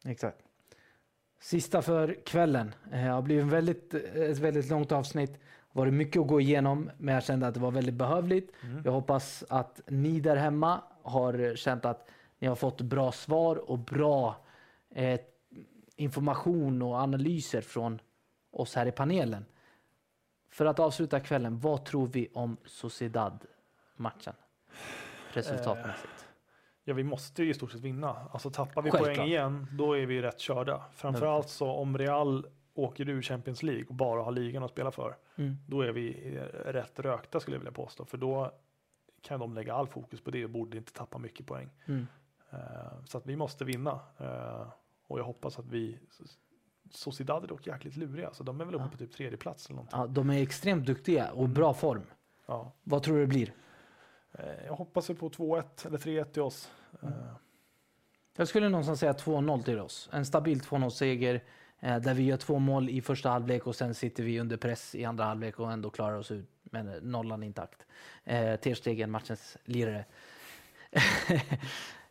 Exakt. Sista för kvällen. Eh, Det har blivit en väldigt, ett väldigt långt avsnitt. Det varit mycket att gå igenom, men jag kände att det var väldigt behövligt. Jag hoppas att ni där hemma har känt att ni har fått bra svar och bra eh, information och analyser från oss här i panelen. För att avsluta kvällen, vad tror vi om Sociedad-matchen? Resultatmässigt. Ja, vi måste ju i stort sett vinna. Alltså tappar vi Självklart. poäng igen, då är vi rätt körda. Framförallt så om Real åker ur Champions League och bara har ligan att spela för, Mm. då är vi eh, rätt rökta skulle jag vilja påstå. För då kan de lägga all fokus på det och borde inte tappa mycket poäng. Mm. Eh, Så att vi måste vinna. Eh, Och jag hoppas att vi Sociedad är dock jäkligt luriga, så de är väl uppe Ja. på typ tredje plats eller någonting. Ja, de är extremt duktiga och bra form. Ja. Vad tror du det blir? Eh, Jag hoppas ju på 2-1 eller 3-1 till oss. Eh, Jag skulle någonstans säga 2-0 till oss. En stabil 2-0-seger eh, där vi gör två mål i första halvlek och sen sitter vi under press i andra halvlek och ändå klarar oss ut med nollan intakt. Eh, Ter Stegen, matchens lirare.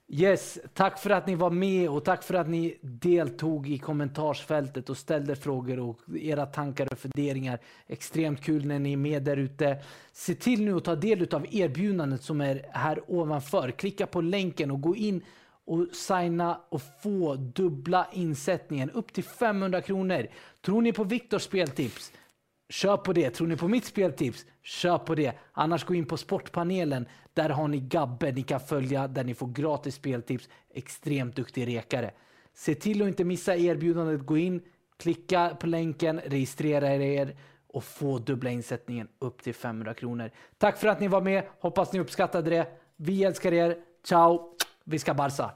yes, tack för att ni var med och tack för att ni deltog i kommentarsfältet och ställde frågor och era tankar och funderingar. Extremt kul när ni är med där ute. Se till nu att ta del av erbjudandet som är här ovanför. Klicka på länken och gå in och signa och få dubbla insättningen upp till 500 kronor. Tror ni på Viktors speltips? Kör på det. Tror ni på mitt speltips? Kör på det. Annars gå in på Sportpanelen. Där har ni Gabbe ni kan följa där ni får gratis speltips. Extremt duktig rekare. Se till att inte missa erbjudandet. Gå in, klicka på länken, registrera er och få dubbla insättningen upp till 500 kronor. Tack för att ni var med. Hoppas ni uppskattade det. Vi älskar er. Ciao! Vi ska Barca!